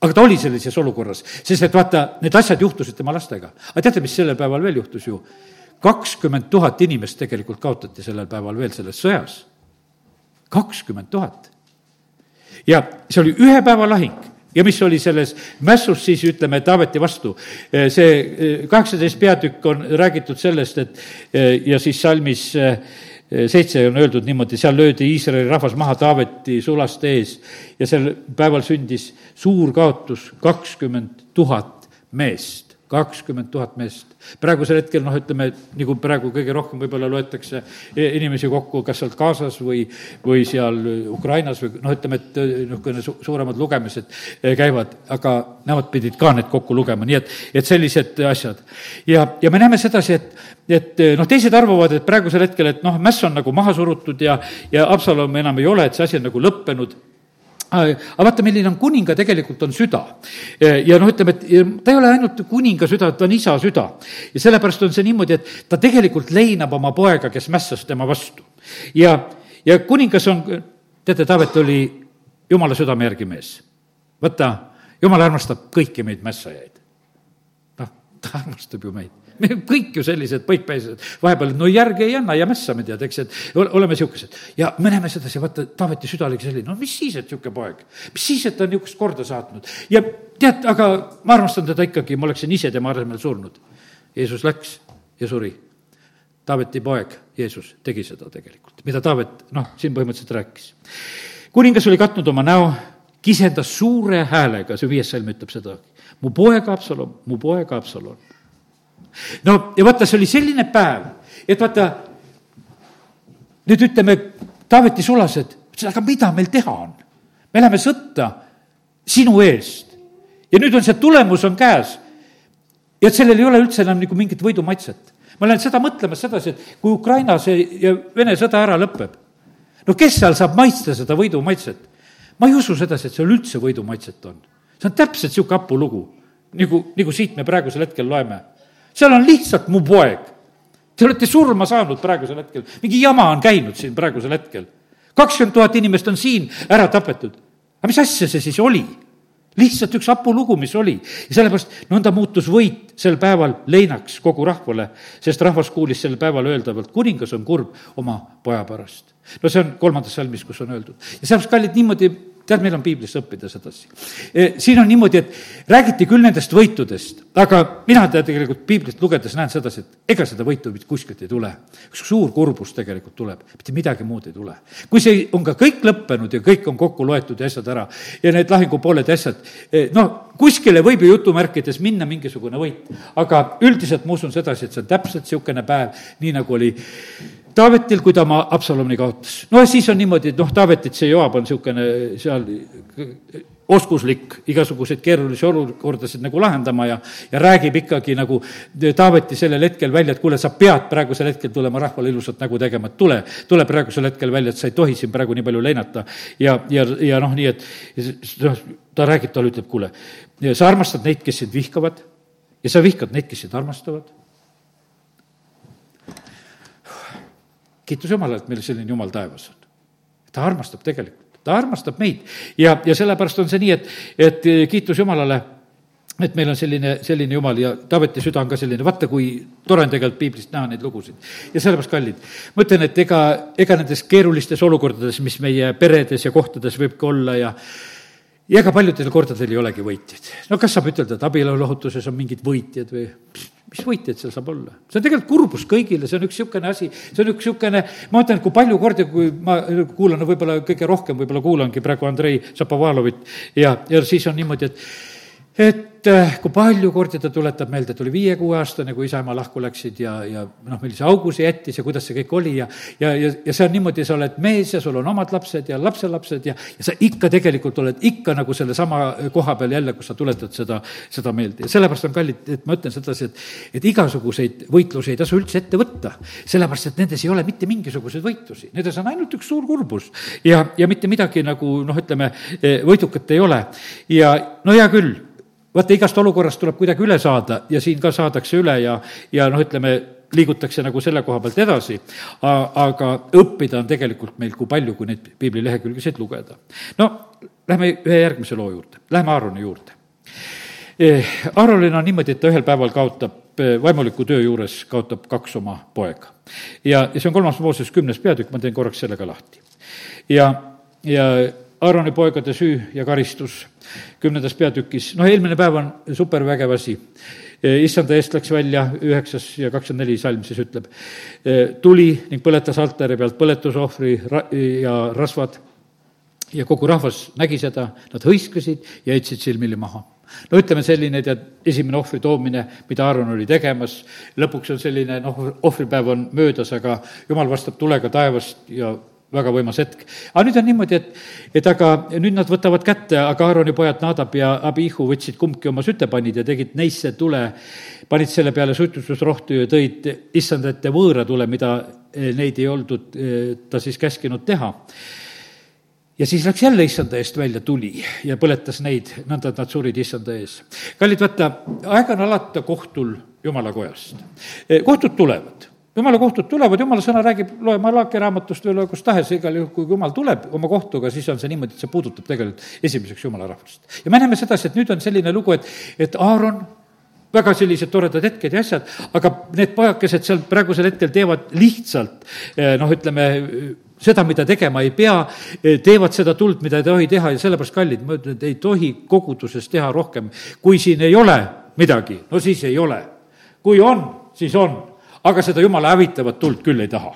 aga ta oli sellises olukorras, sest et vaata, need asjad juhtusid tema lastega. aga teate, mis sellel päeval veel juhtus ju? Kakskümmend tuhat inimest tegelikult kaotati sellel päeval veel selles sõjas. kakskümmend tuhat. ja see oli ühe päeva lahing ja mis oli selles mässus siis, ütleme, Taaveti vastu. see eh, kaheksateist peatükk on räägitud sellest, et eh, ja siis salmis eh, seitse on öeldud niimoodi, seal löödi Iisraeli rahvas maha Taaveti sulaste ees ja sel päeval sündis suur kaotus, kakskümmend tuhat meest kakskümmend tuhat meest. praegusel hetkel noh, ütleme, nagu praegu kõige rohkem võib-olla loetakse inimesi kokku kas sealt Gazas või, või seal Ukrainas või noh, ütleme, et niisugune su-, suuremad lugemised eh, käivad, aga nemad pidid ka need kokku lugema, nii et, et sellised asjad. ja, ja me näeme sedasi, et, et noh, teised arvavad, et praegusel hetkel, et noh, mäss on nagu maha surutud ja, ja Absalom enam ei ole, et see asi on nagu lõppenud aga vaata, milline on kuninga tegelikult, on süda. ja noh, ütleme, et ta ei ole ainult kuninga süda, ta on isa süda. ja sellepärast on see niimoodi, et ta tegelikult leinab oma poega, kes mässas tema vastu. ja, ja kuningas on, teate, Taavet oli jumala südame järgi mees. vaata, jumal armastab kõiki meid mässajaid. noh, ta armastab ju meid me kõik ju sellised põikpäised, vahepeal no järgi ei anna ja mässame, tead, eks, et oleme niisugused. ja me näeme sedasi, vaata, Taaveti süda oligi selline, no mis siis, et niisugune poeg, mis siis, et ta on niisugust korda saatnud. ja tead, aga ma armastan teda ikkagi, ma oleksin ise tema asemel surnud. Jeesus läks ja suri. Taaveti poeg, Jeesus, tegi seda tegelikult, mida Taavet, noh, siin põhimõtteliselt rääkis. kuningas oli katnud oma näo, kisendas suure häälega, see viies salm ütleb seda, mu poeg Absalom, mu poeg Absalom no ja vaata, see oli selline päev, et vaata, nüüd ütleme, Taaveti sulased, ütlesid, aga mida meil teha on? me läheme sõtta sinu eest ja nüüd on see tulemus on käes. ja et sellel ei ole üldse enam nagu mingit võidumaitset. ma olen seda mõtlemas sedasi, et kui Ukraina see ja Vene sõda ära lõpeb, no kes seal saab maitsta seda võidumaitset? ma ei usu sedasi, et seal üldse võidumaitset on. see on täpselt niisugune hapu lugu, nagu, nagu siit me praegusel hetkel loeme seal on lihtsalt mu poeg. Te olete surma saanud praegusel hetkel, mingi jama on käinud siin praegusel hetkel. kakskümmend tuhat inimest on siin ära tapetud. aga mis asja see siis oli? lihtsalt üks hapu lugu, mis oli. ja sellepärast nõnda muutus võit sel päeval leinaks kogu rahvale, sest rahvas kuulis sel päeval öeldavalt, kuningas on kurb oma poja pärast. no see on kolmandas salmis, kus on öeldud. ja sellepärast, kallid, niimoodi tead, meil on piiblist õppida sedasi. E, siin on niimoodi, et räägiti küll nendest võitudest, aga mina tead tegelikult piiblist lugedes näen sedasi, et ega seda võitu mitte kuskilt ei tule. üks suur kurbus tegelikult tuleb, mitte midagi muud ei tule. kui see on ka kõik lõppenud ja kõik on kokku loetud ja asjad ära ja need lahingupooled ja asjad, e, noh, kuskile võib ju jutumärkides minna mingisugune võit, aga üldiselt ma usun sedasi, et see on täpselt niisugune päev, nii nagu oli Taavetil, kui ta oma Absalomni kaotas. no siis on niimoodi, et noh, Taavetit see Joab on niisugune seal oskuslik igasuguseid keerulisi olukordasid nagu lahendama ja, ja räägib ikkagi nagu Taaveti sellel hetkel välja, et kuule, sa pead praegusel hetkel tulema rahvale ilusat nägu tegema, et tule, tule praegusel hetkel välja, et sa ei tohi siin praegu nii palju leinata. ja, ja, ja noh, nii et noh, ta räägib, talle ütleb, kuule, sa armastad neid, kes sind vihkavad ja sa vihkad neid, kes sind armastavad. Kiitus Jumalale, et meil selline Jumal taevas on. ta armastab tegelikult ta armastab meid ja, ja sellepärast on see nii, et, et kiitus Jumalale, et meil on selline, selline Jumal ja Taaveti süda on ka selline, vaata, kui tore on tegelikult piiblist näha neid lugusid. ja sellepärast, kallid, ma ütlen, et ega, ega nendes keerulistes olukordades, mis meie peredes ja kohtades võib ka olla ja ja ega paljudel kordadel ei olegi võitjaid. no kas saab ütelda, et abielulahutuses on mingid võitjad või mis võitjaid seal saab olla? see on tegelikult kurbus kõigile, see on üks niisugune asi, see on üks niisugune, ma mõtlen, kui palju kordi, kui ma kuulan, võib-olla kõige rohkem võib-olla kuulangi praegu Andrei Šapovalovit ja, ja siis on niimoodi, et et äh, kui palju kordi ta tuletab meelde, et oli viie-kuueaastane, kui isa-ema lahku läksid ja, ja noh, millise augu see jättis ja kuidas see kõik oli ja ja, ja, ja see on niimoodi, sa oled mees ja sul on omad lapsed ja lapselapsed ja, ja sa ikka tegelikult oled ikka nagu sellesama koha peal jälle, kus sa tuletad seda, seda meelde. Ja sellepärast on kallid, et ma ütlen sedasi, et et igasuguseid võitlusi ei tasu üldse ette võtta, sellepärast et nendes ei ole mitte mingisuguseid võitlusi, nendes on ainult üks suur kurbus. Ja, ja mitte midagi nagu noh, ütleme, võidukat ei ole. Ja no hea küll vaata, igast olukorrast tuleb kuidagi üle saada ja siin ka saadakse üle ja, ja noh, ütleme, liigutakse nagu selle koha pealt edasi, aga õppida on tegelikult meil kui palju, kui neid piibli lehekülgesid lugeda. no lähme ühe järgmise loo juurde, lähme Aaroni juurde. Eh, Aaronil on niimoodi, et ta ühel päeval kaotab eh, vaimuliku töö juures, kaotab kaks oma poega. ja, ja see on kolmas Mooses kümnes peatükk, ma teen korraks selle ka lahti. ja, ja Aaroni poegade süü ja karistus. Kümnendas peatükis, noh, eelmine päev on supervägev asi. issanda eest läks välja, üheksas ja kakskümmend neli salm siis ütleb, tuli ning põletas altari pealt põletusohvri ra- ja rasvad. Ja kogu rahvas nägi seda, nad hõiskasid ja heitsid silmili maha. No ütleme, selline tead, esimene ohvri toomine, mida Aaron oli tegemas, lõpuks on selline noh, ohvripäev on möödas, aga jumal vastab tulega taevast ja väga võimas hetk. aga nüüd on niimoodi, et, et aga nüüd nad võtavad kätte, aga Aaroni pojad Nadab ja Abihu võtsid kumbki oma sütepannid ja tegid neisse tule, panid selle peale suitsutusrohtu ja tõid issand ette võõra tule, mida eh, neid ei oldud eh, ta siis käskinud teha. ja siis läks jälle issanda eest välja tuli ja põletas neid, nõnda et nad surid issanda ees. kallid, vaata, aeg on alata kohtul jumala kojast. Eh, kohtud tulevad jumala kohtud tulevad, jumala sõna räägib, loe Malachi raamatust või loe kust tahes, igal juhul, kui jumal tuleb oma kohtuga, siis on see niimoodi, et see puudutab tegelikult esimeseks jumala rahvast. ja me näeme sedasi, et nüüd on selline lugu, et, et Aaron väga sellised toredad hetked ja asjad, aga need pojakesed seal praegusel hetkel teevad lihtsalt eh, noh, ütleme, seda, mida tegema ei pea, eh, teevad seda tuld, mida ei tohi teha ja sellepärast, kallid, ma ütlen, et ei tohi koguduses teha rohkem. kui siin ei ole midagi, no siis ei ole. kui on, siis on aga seda jumala hävitavat tuld küll ei taha.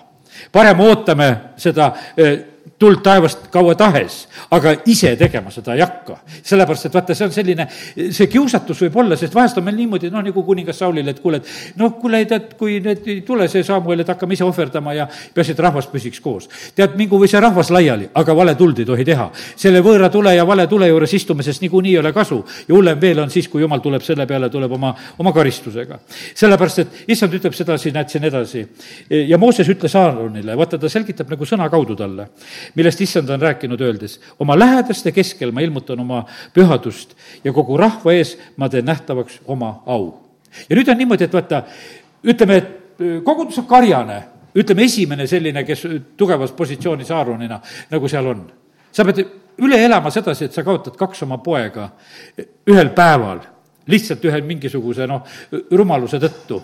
parem ootame seda eh, tuld taevast kaua tahes, aga ise tegema seda ei hakka. sellepärast, et vaata, see on selline, see kiusatus võib olla, sest vahest on meil niimoodi, noh, nagu kuningas Saulil, et kuule, et noh, kuule, tead, kui need ei tule, see Samuel, et hakkame ise ohverdama ja peaasi, et rahvas püsiks koos. tead, mingu või see rahvas laiali, aga vale tuld ei tohi teha. selle võõra tule ja vale tule juures istumisest niikuinii ei ole kasu ja hullem veel on siis, kui jumal tuleb selle peale, tuleb oma, oma karistusega. sellepärast, et issand ütleb sedasi, näed siin edasi. ja Mooses ütles Aaronile, vaata, ta selgitab nagu sõna kaudu talle millest issand on rääkinud, öeldes, oma lähedaste keskel ma ilmutan oma pühadust ja kogu rahva ees ma teen nähtavaks oma au. ja nüüd on niimoodi, et vaata, ütleme, et äh, kogudus on karjane, ütleme, esimene selline, kes tugevas positsioonis Aaronina, nagu seal on. sa pead üle elama sedasi, et sa kaotad kaks oma poega ühel päeval, lihtsalt ühe mingisuguse noh, rumaluse tõttu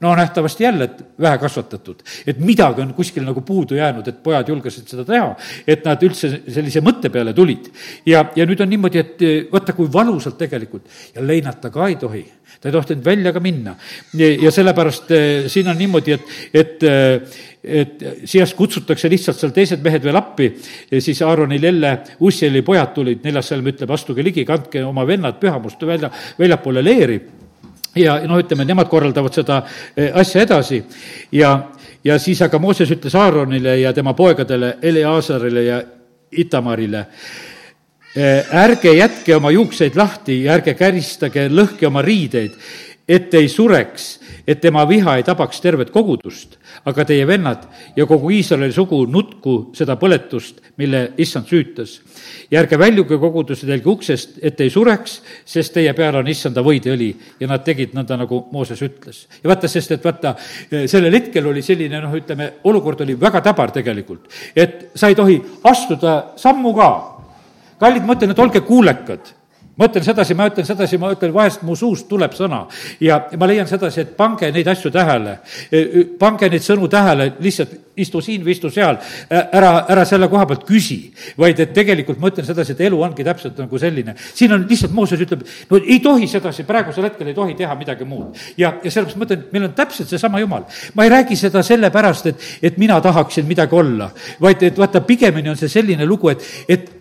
no nähtavasti jälle, et vähe kasvatatud. et midagi on kuskil nagu puudu jäänud, et pojad julgesid seda teha, et nad üldse sellise mõtte peale tulid. ja, ja nüüd on niimoodi, et vaata, kui valusalt tegelikult ja leinata ka ei tohi. ta ei tohtinud välja ka minna. ja sellepärast eh, siin on niimoodi, et, et eh, et seast kutsutakse lihtsalt seal teised mehed veel appi siis Aaronil jälle Ussieli pojad tulid, neljas salm ütleb, astuge ligi, kandke oma vennad pühamust välja, väljapoole leeri ja noh, ütleme, nemad korraldavad seda eh, asja edasi. Ja, ja siis aga Mooses ütles Aaronile ja tema poegadele, Eleasarile ja Itamarile, ärge jätke oma juukseid lahti ja ärge käristage lõhki oma riideid, et ei sureks, et tema viha ei tabaks tervet kogudust, aga teie vennad ja kogu Iisraeli sugu nutku seda põletust, mille issand süütas. ja ärge väljuge koguduse telgi uksest, et ei sureks, sest teie peal on issanda võideõli. Ja nad tegid nõnda, nagu Mooses ütles. ja vaata, sest et vaata, sellel hetkel oli selline noh, ütleme, olukord oli väga täbar tegelikult, et sa ei tohi astuda sammu ka. Kallid, ma ütlen, et olge kuulekad ma ütlen sedasi, ma ütlen sedasi, ma ütlen, vahest mu suust tuleb sõna ja ma leian sedasi, et pange neid asju tähele. pange neid sõnu tähele, lihtsalt istu siin või istu seal, ära, ära selle koha pealt küsi, vaid et tegelikult ma ütlen sedasi, et elu ongi täpselt nagu selline. siin on lihtsalt, Mooses ütleb, no ei tohi sedasi, praegusel hetkel ei tohi teha midagi muud. ja, ja sellepärast ma ütlen, et meil on täpselt seesama Jumal. ma ei räägi seda sellepärast, et, et mina tahaksin midagi olla, vaid et vaata, pigemini on see selline lugu, et, et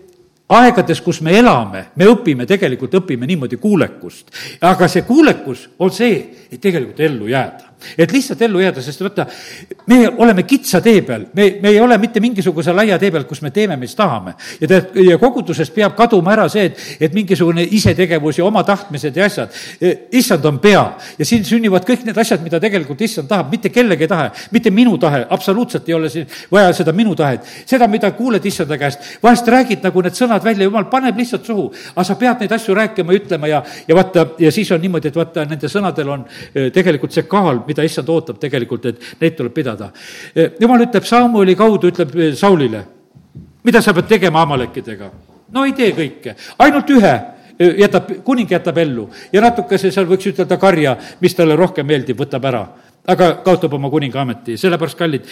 aegades, kus me elame, me õpime, tegelikult õpime niimoodi kuulekust. aga see kuulekus on see, et tegelikult ellu jääda et lihtsalt ellu jääda, sest vaata, me oleme kitsa tee peal, me, me ei ole mitte mingisuguse laia tee peal, kus me teeme, mis tahame. ja tead, ja kogudusest peab kaduma ära see, et, et mingisugune isetegevus ja oma tahtmised ja asjad. issand on pea ja siin sünnivad kõik need asjad, mida tegelikult issand tahab, mitte kellegi tahe, mitte minu tahe, absoluutselt ei ole siin vaja seda minu tahet. seda, mida kuuled issanda käest, vahest räägid nagu need sõnad välja, jumal paneb lihtsalt suhu, aga sa pead neid asju rääkima, ütlema ja, ja vaata, ja siis on niimoodi, et vaata, nende sõnadel on eh, tegelikult see kaal, mida issand ootab tegelikult, et neid tuleb pidada. jumal ütleb Samueli kaudu, ütleb eh, Saulile, mida sa pead tegema Amalekidega? no ei tee kõike, ainult ühe eh, jätab, kuning jätab ellu ja natukese seal võiks ütelda karja, mis talle rohkem meeldib, võtab ära aga kaotab oma kuningaameti, sellepärast kallid,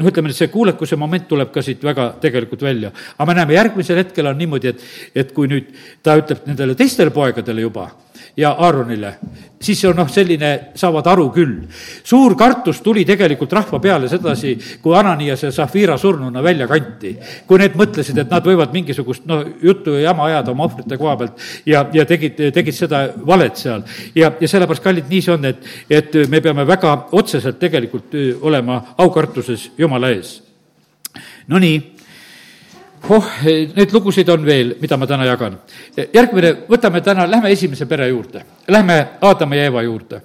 noh, ütleme, see kuulekuse moment tuleb ka siit väga tegelikult välja. aga me näeme, järgmisel hetkel on niimoodi, et, et kui nüüd ta ütleb nendele teistele poegadele juba, ja Aaronile, siis on noh, selline, saavad aru küll. suur kartus tuli tegelikult rahva peale sedasi, kui Ananias ja Zafira surnuna välja kanti. kui need mõtlesid, et nad võivad mingisugust noh, juttu ja jama ajada oma ohvrite koha pealt ja, ja tegid, tegid seda valet seal. ja, ja sellepärast, kallid, nii see on, et, et me peame väga otseselt tegelikult olema aukartuses Jumala ees. Nonii oh, neid lugusid on veel, mida ma täna jagan. järgmine, võtame täna, lähme esimese pere juurde, lähme Aadama ja Eeva juurde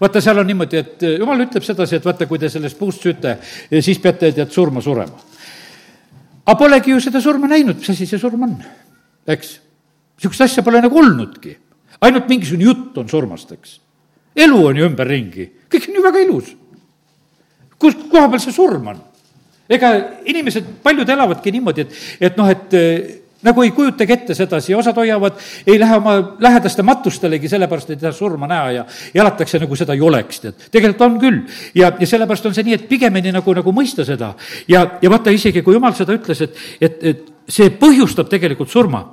vaata, seal on niimoodi, et jumal ütleb sedasi, et vaata, kui te sellest puust süüte, siis peate tead surma surema. aga polegi ju seda surma näinud, mis asi see surm on, eks? niisugust asja pole nagu olnudki. ainult mingisugune jutt on surmast, eks. elu on ju ümberringi, kõik on ju väga ilus. kus koha peal see surm on? Ega inimesed, paljud elavadki niimoodi, et, et noh, et eh, nagu ei kujutagi ette sedasi osad hoiavad, ei lähe oma lähedaste matustelegi, sellepärast ei taha surma näha ja elatakse nagu seda ei oleks, tead. tegelikult on küll. ja, ja sellepärast on see nii, et pigemini nagu, nagu mõista seda. ja, ja vaata isegi, kui jumal seda ütles, et, et, et see põhjustab tegelikult surma.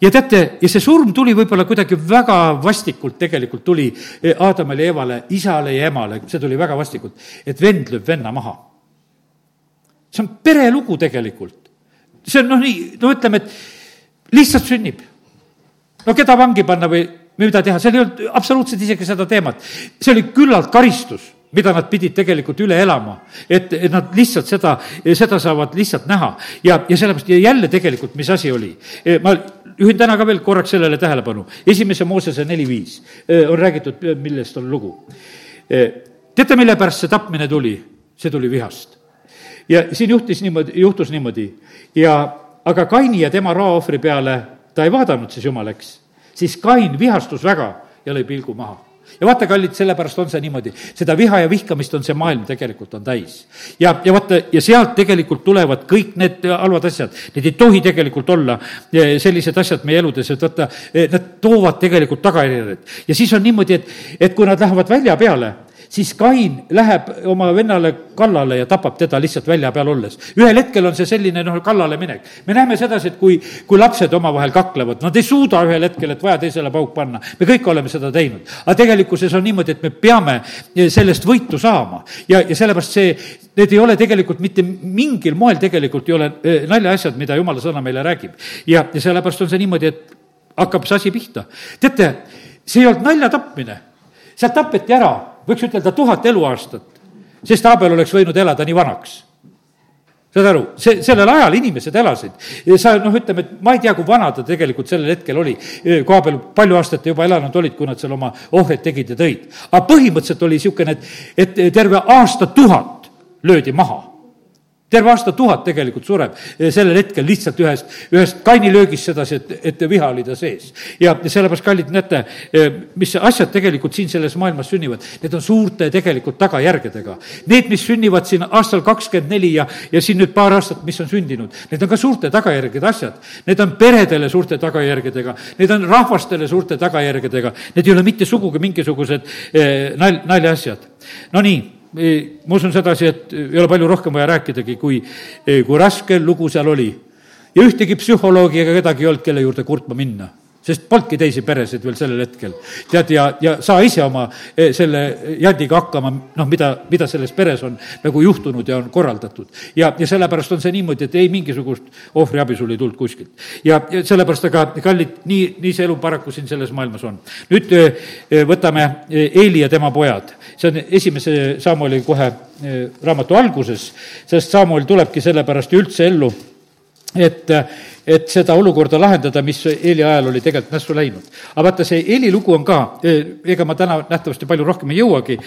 ja teate, ja see surm tuli võib-olla kuidagi väga vastikult, tegelikult tuli Aadamale ja Evale, isale ja emale, see tuli väga vastikult, et vend lööb venna maha see on perelugu tegelikult. see on noh, nii, no ütleme, et lihtsalt sünnib. no keda vangi panna või, mida teha, seal ei olnud absoluutselt isegi seda teemat. see oli küllalt karistus mida nad pidid tegelikult üle elama. et, et nad lihtsalt seda, seda saavad lihtsalt näha. ja, ja sellepärast ja jälle tegelikult, mis asi oli. ma juhin täna ka veel korraks sellele tähelepanu. esimese Moosese neli viis on räägitud, millest on lugu. teate, mille pärast see tapmine tuli? see tuli vihast ja siin juhtis niimoodi, juhtus niimoodi ja aga Kaini ja tema rahaohvri peale ta ei vaadanud siis jumal, eks. siis Kain vihastus väga ja lõi pilgu maha ja vaata, kallid, sellepärast on see niimoodi, seda viha ja vihkamist on see maailm tegelikult on täis. ja, ja vaata, ja sealt tegelikult tulevad kõik need halvad asjad, need ei tohi tegelikult olla eh, sellised asjad meie eludes, et vaata, eh, nad toovad tegelikult tagajärjed. ja siis on niimoodi, et, et kui nad lähevad välja peale, siis Kain läheb oma vennale kallale ja tapab teda lihtsalt välja peal olles. ühel hetkel on see selline noh, kallale-minek. me näeme sedasi, et kui, kui lapsed omavahel kaklevad, nad ei suuda ühel hetkel, et vaja teisele pauk panna. me kõik oleme seda teinud. aga tegelikkuses on niimoodi, et me peame sellest võitu saama ja, ja sellepärast see, need ei ole tegelikult mitte mingil moel tegelikult ei ole eh, naljaasjad, mida jumala sõna meile räägib. ja, ja sellepärast on see niimoodi, et hakkab see asi pihta. teate, see ei olnud naljatapmine, sealt tapeti ära võiks ütelda tuhat eluaastat, sest Abel oleks võinud elada nii vanaks. saad aru, see, sellel ajal inimesed elasid. sa noh, ütleme, et ma ei tea, kui vana ta tegelikult sellel hetkel oli, koha peal palju aastat juba elanud olid, kui nad seal oma ohvreid tegid ja tõid. aga põhimõtteliselt oli niisugune, et, et terve aastatuhat löödi maha terve aasta tuhat tegelikult sureb sellel hetkel lihtsalt ühest, ühest kainilöögist sedasi, et, et viha oli ta sees. ja sellepärast, kallid, näete, mis asjad tegelikult siin selles maailmas sünnivad, need on suurte tegelikult tagajärgedega. Need, mis sünnivad siin aastal kakskümmend neli ja, ja siin nüüd paar aastat, mis on sündinud, need on ka suurte tagajärgede asjad. Need on peredele suurte tagajärgedega, need on rahvastele suurte tagajärgedega, need ei ole mitte sugugi mingisugused eh, nal-, naljaasjad. Nonii ma usun sedasi, et ei ole palju rohkem vaja rääkidagi, kui, kui raske lugu seal oli. ja ühtegi psühholoogi ega kedagi ei olnud, kelle juurde kurtma minna sest polnudki teisi peresid veel sellel hetkel. tead, ja, ja saa ise oma eh, selle jadiga hakkama, noh, mida, mida selles peres on nagu juhtunud ja on korraldatud. ja, ja sellepärast on see niimoodi, et ei mingisugust ohvriabi sul ei tulnud kuskilt. ja, ja sellepärast, aga kallid, nii, nii see elu paraku siin selles maailmas on. nüüd eh, võtame eh, Eeli ja tema pojad. see on esimese Samueli kohe raamatu alguses, sest Samuel tulebki sellepärast ju üldse ellu, et et seda olukorda lahendada, mis Eeli ajal oli tegelikult nässu läinud. aga vaata, see Eeli lugu on ka, ega ma täna nähtavasti palju rohkem ei jõuagi,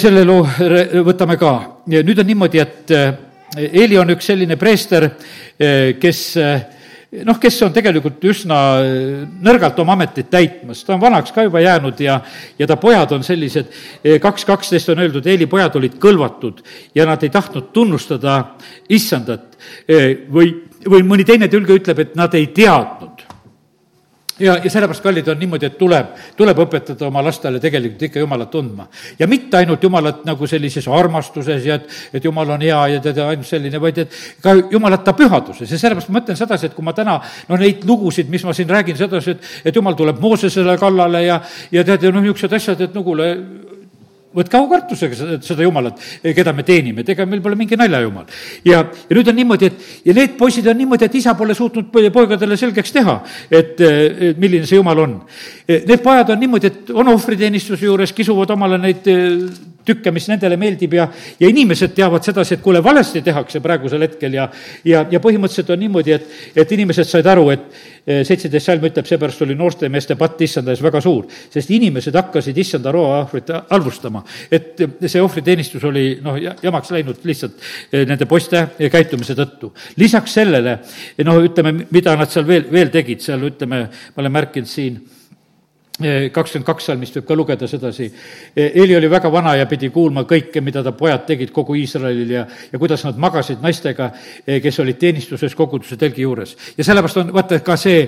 selle loo võtame ka. nüüd on niimoodi, et Eeli on üks selline preester, kes noh, kes on tegelikult üsna nõrgalt oma ametit täitmas, ta on vanaks ka juba jäänud ja, ja ta pojad on sellised, kaks kaksteist on öeldud, Eeli pojad olid kõlvatud ja nad ei tahtnud tunnustada issandat või või mõni teine tõlge ütleb, et nad ei teadnud. ja, ja sellepärast, kallid, on niimoodi, et tuleb, tuleb õpetada oma lastele tegelikult ikka Jumalat tundma. ja mitte ainult Jumalat nagu sellises armastuses ja et, et Jumal on hea ja tead, ainult selline, vaid et ka Jumalata pühaduses ja sellepärast ma mõtlen sedasi, et kui ma täna no neid lugusid, mis ma siin räägin sedasi, et, et Jumal tuleb Moosesele kallale ja, ja tead, ja noh, niisugused asjad, et no kuule, võtke aukartusega seda, seda Jumalat, keda me teenime, et ega meil pole mingi naljajumal. ja, ja nüüd on niimoodi, et ja need poisid on niimoodi, et isa pole suutnud poegadele selgeks teha, et milline see Jumal on. Need pojad on niimoodi, et on ohvriteenistuse juures, kisuvad omale neid tükke, mis nendele meeldib ja, ja inimesed teavad sedasi, et kuule, valesti tehakse praegusel hetkel ja, ja, ja põhimõtteliselt on niimoodi, et, et inimesed said aru, et eh, seitseteist salm ütleb, seepärast oli noorte meeste patt issanda ees väga suur, sest inimesed hakkasid issanda roa ohvrit halvustama. et see ohvriteenistus oli noh, jamaks läinud lihtsalt eh, nende poiste käitumise tõttu. lisaks sellele, noh, ütleme, mida nad seal veel, veel tegid, seal ütleme, ma olen märkinud siin kakskümmend kaks salmist võib ka lugeda sedasi. Eeli oli väga vana ja pidi kuulma kõike, mida ta pojad tegid kogu Iisraelil ja, ja kuidas nad magasid naistega, kes olid teenistuses koguduse telgi juures. ja sellepärast on vaata ka see,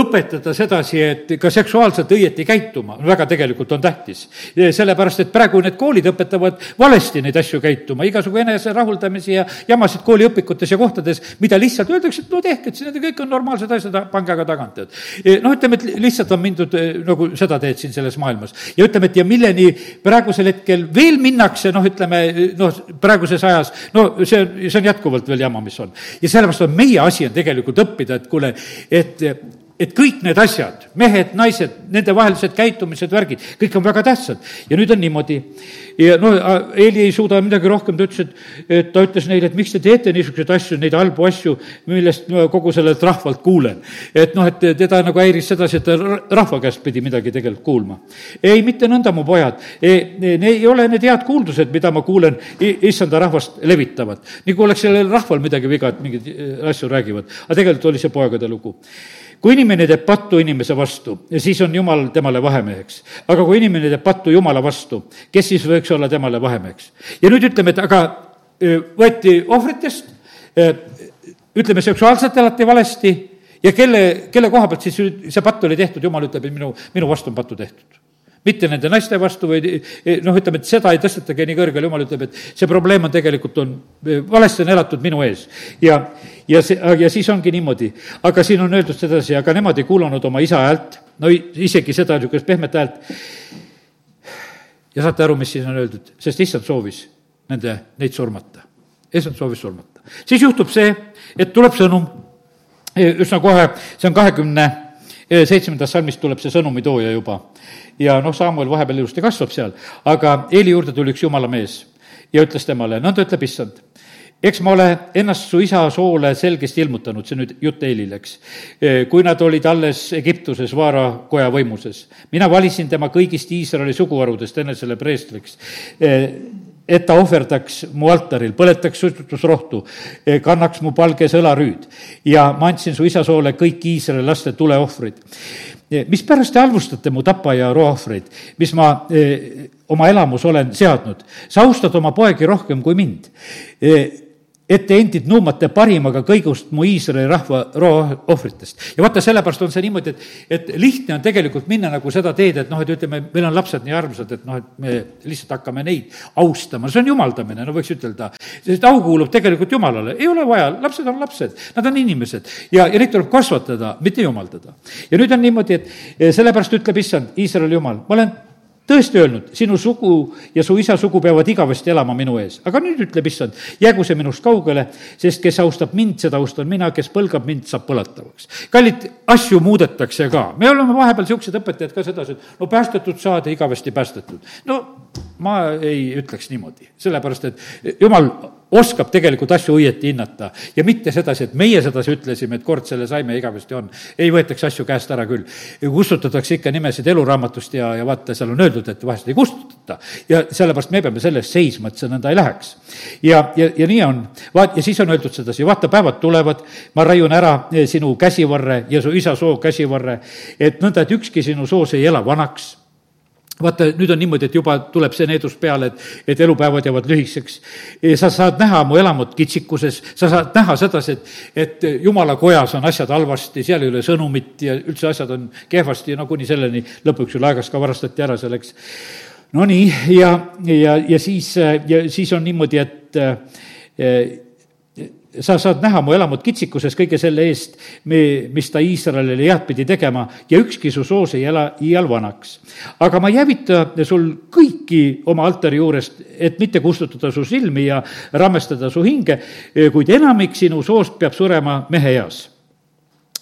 õpetada sedasi, et ka seksuaalselt õieti käituma, väga tegelikult on tähtis. sellepärast, et praegu need koolid õpetavad valesti neid asju käituma, igasugu eneserahuldamisi ja jamasid kooliõpikutes ja kohtades, mida lihtsalt öeldakse, et no tehke, et need kõik on normaalsed asjad, pange aga tagant, et noh, ütleme, et lihtsalt on mindud nagu seda teed siin selles maailmas. ja ütleme, et ja milleni praegusel hetkel veel minnakse, noh, ütleme noh, praeguses ajas, no see see on jätkuvalt veel jama, mis on. ja sellepärast on meie asi on tegelikult õppida, et kuule, et et kõik need asjad, mehed, naised, nendevahelised käitumised, värgid, kõik on väga tähtsad. ja nüüd on niimoodi. ja no Eeli ei suuda midagi rohkem, ta ütles, et, et ta ütles neile, et miks te teete niisuguseid asju, neid halbu asju, millest ma kogu sellelt rahvalt kuulen. et noh, et teda nagu häiris sedasi, et ta rahva käest pidi midagi tegelikult kuulma. ei, mitte nõnda, mu pojad, need ei ole need head kuuldused, mida ma kuulen, issanda rahvast levitavad. nagu oleks sellel rahval midagi viga, et mingeid äh, asju räägivad. aga tegelikult oli see poegade lugu kui inimene teeb pattu inimese vastu, siis on Jumal temale vahemeheks. aga kui inimene teeb pattu Jumala vastu, kes siis võiks olla temale vahemeheks? ja nüüd ütleme, et aga võeti ohvritest, ütleme, seksuaalselt elati valesti ja kelle, kelle koha pealt siis see patt oli tehtud, Jumal ütleb, et minu, minu vastu on pattu tehtud mitte nende naiste vastu või noh, ütleme, et seda ei tõstetagi nii kõrgele, jumal ütleb, et see probleem on tegelikult, on, valesti on elatud minu ees. ja, ja see, ja siis ongi niimoodi. aga siin on öeldud sedasi, aga nemad ei kuulanud oma isa häält, no isegi seda niisugust pehmet häält. ja saate aru, mis siin on öeldud, sest issand soovis nende, neid surmata. issand soovis surmata. siis juhtub see, et tuleb sõnum, üsna kohe, see on kahekümne seitsmendast salmist tuleb see sõnumitooja juba. Ja noh, Samuel vahepeal ilusti kasvab seal, aga Eeli juurde tuli üks jumala mees ja ütles temale, nõnda ütleb issand, eks ma ole ennast su isa soole selgesti ilmutanud, see nüüd jutt Eelile, eks, kui nad olid alles Egiptuses Vaara koja võimuses. mina valisin tema kõigist Iisraeli suguharudest enesele preestriks et ta ohverdaks mu altaril, põletaks suitsutusrohtu, kannaks mu palges õlarüüd ja ma andsin su isa soole kõik Iisraeli laste tuleohvrid. mispärast te halvustate mu tapa ja roaohvreid, mis ma eh, oma elamus olen seadnud? sa austad oma poegi rohkem kui mind eh, et te endid nuumate parimaga kõigust mu Iisraeli rahva roohvritest. ja vaata, sellepärast on see niimoodi, et, et lihtne on tegelikult minna nagu seda teed, et noh, et ütleme, meil on lapsed nii armsad, et noh, et me lihtsalt hakkame neid austama, see on jumaldamine, no võiks ütelda. sest au kuulub tegelikult Jumalale, ei ole vaja, lapsed on lapsed, nad on inimesed ja, ja neid tuleb kasvatada, mitte jumaldada. ja nüüd on niimoodi, et sellepärast ütleb issand, Iisraeli jumal, ma olen tõesti öelnud, sinu sugu ja su isa sugu peavad igavesti elama minu ees. aga nüüd ütleb issand, jäägu see minust kaugele, sest kes austab mind, seda austan mina, kes põlgab mind, saab põletavaks. kallid, asju muudetakse ka, me oleme vahepeal niisugused õpetajad ka sedasi, et no päästetud saada, igavesti päästetud. no ma ei ütleks niimoodi, sellepärast et jumal oskab tegelikult asju õieti hinnata ja mitte sedasi, et meie sedasi ütlesime, et kord selle saime, igavesti on. ei võetakse asju käest ära küll. kustutatakse ikka nimesid eluraamatust ja, ja vaata, seal on öeldud, et vahest ei kustutata. ja sellepärast me peame selle eest seisma, et see nõnda ei läheks. ja, ja, ja nii on. vaat, ja siis on öeldud sedasi, vaata, päevad tulevad, ma raiun ära eh, sinu käsivarre ja su isa soo käsivarre, et nõnda, et ükski sinu soos ei ela vanaks vaata, nüüd on niimoodi, et juba tuleb see needus peale, et, et elupäevad jäävad lühikeseks. sa saad näha mu elamut kitsikuses, sa saad näha sedasi, et, et jumala kojas on asjad halvasti, seal ei ole sõnumit ja üldse asjad on kehvasti no kuni selleni lõpuks ju laegas ka varastati ära seal, eks. Nonii, ja, ja, ja siis, ja siis on niimoodi, et sa saad näha mu elamut kitsikuses kõige selle eest, mis ta Iisraelile head pidi tegema ja ükski su soos ei ela iial vanaks. aga ma ei hävita sul kõiki oma altari juurest, et mitte kustutada su silmi ja rammestada su hinge, kuid enamik sinu soost peab surema mehe eas.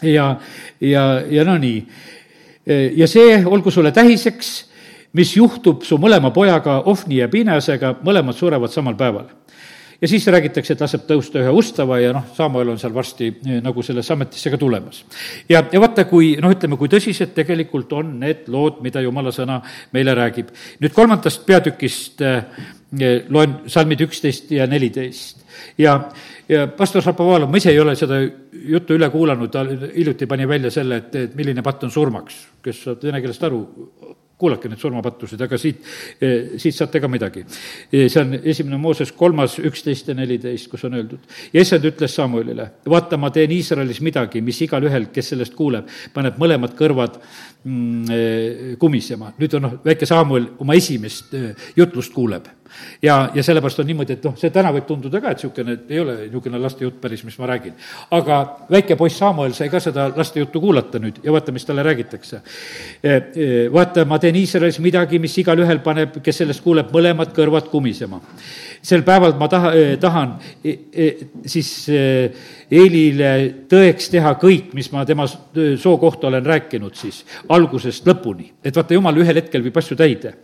ja, ja, ja no nii. ja see olgu sulle tähiseks, mis juhtub su mõlema pojaga, Ofni ja Pinasega, mõlemad surevad samal päeval ja siis räägitakse, et laseb tõusta ühe ustava ja noh, Samuel on seal varsti eh, nagu sellesse ametisse ka tulemas. ja, ja vaata, kui noh, ütleme, kui tõsised tegelikult on need lood, mida jumala sõna meile räägib. nüüd kolmandast peatükist eh, eh, loen salmid üksteist ja neliteist ja, ja pastor Šapovalov, ma ise ei ole seda juttu üle kuulanud, ta hiljuti pani välja selle, et, et milline patt on surmaks, kes saab vene keelest aru, kuulake neid surmapattusid, aga siit, eh, siit saate ka midagi. Eh, see on esimene Mooses kolmas, üksteist ja neliteist, kus on öeldud. ja issand ütles Samuelile, vaata, ma teen Iisraelis midagi, mis igalühel, kes sellest kuuleb, paneb mõlemad kõrvad mm, eh, kumisema. nüüd on noh, väike Samuel oma esimest jutlust kuuleb ja, ja sellepärast on niimoodi, et noh, see täna võib tunduda ka, et niisugune, ei ole niisugune lastejutt päris, mis ma räägin. aga väike poiss Samuel sai ka seda lastejuttu kuulata nüüd ja vaata, mis talle räägitakse. E, e, vaata, ma teen Iisraelis midagi, mis igalühel paneb, kes sellest kuuleb, mõlemad kõrvad kumisema. sel päeval ma taha, e, tahan siis Eelile tõeks teha kõik, mis ma tema soo kohta olen rääkinud siis, algusest lõpuni. et vaata, jumal ühel hetkel viib asju täide.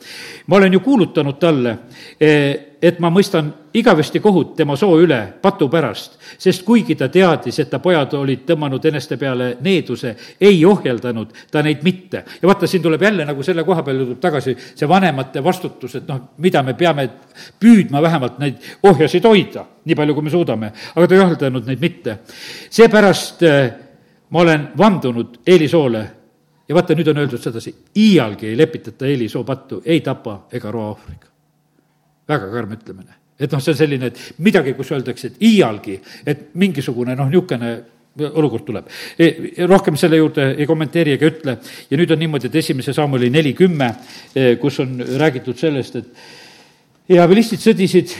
ma olen ju kuulutanud talle, et ma mõistan igavesti kohut tema soo üle patu pärast, sest kuigi ta teadis, et ta pojad olid tõmmanud eneste peale needuse, ei ohjeldanud ta neid mitte. ja vaata, siin tuleb jälle nagu selle koha peale tuleb tagasi see vanemate vastutus, et noh, mida me peame püüdma vähemalt neid ohjasid hoida nii palju, kui me suudame, aga ta ei ohjeldanud neid mitte. seepärast äh, ma olen vandunud Eelisoole ja vaata, nüüd on öeldud sedasi, iialgi ei lepitata Eelisoo pattu ei tapa ega roa ohvriga. Väga karm ütlemine. et noh, see on selline, et midagi, kus öeldakse, et iialgi, et mingisugune noh, niisugune olukord tuleb. E, rohkem selle juurde ei kommenteeri ega ütle ja nüüd on niimoodi, et esimese sammuli neli kümme, e, kus on räägitud sellest, et ja vilistid sõdisid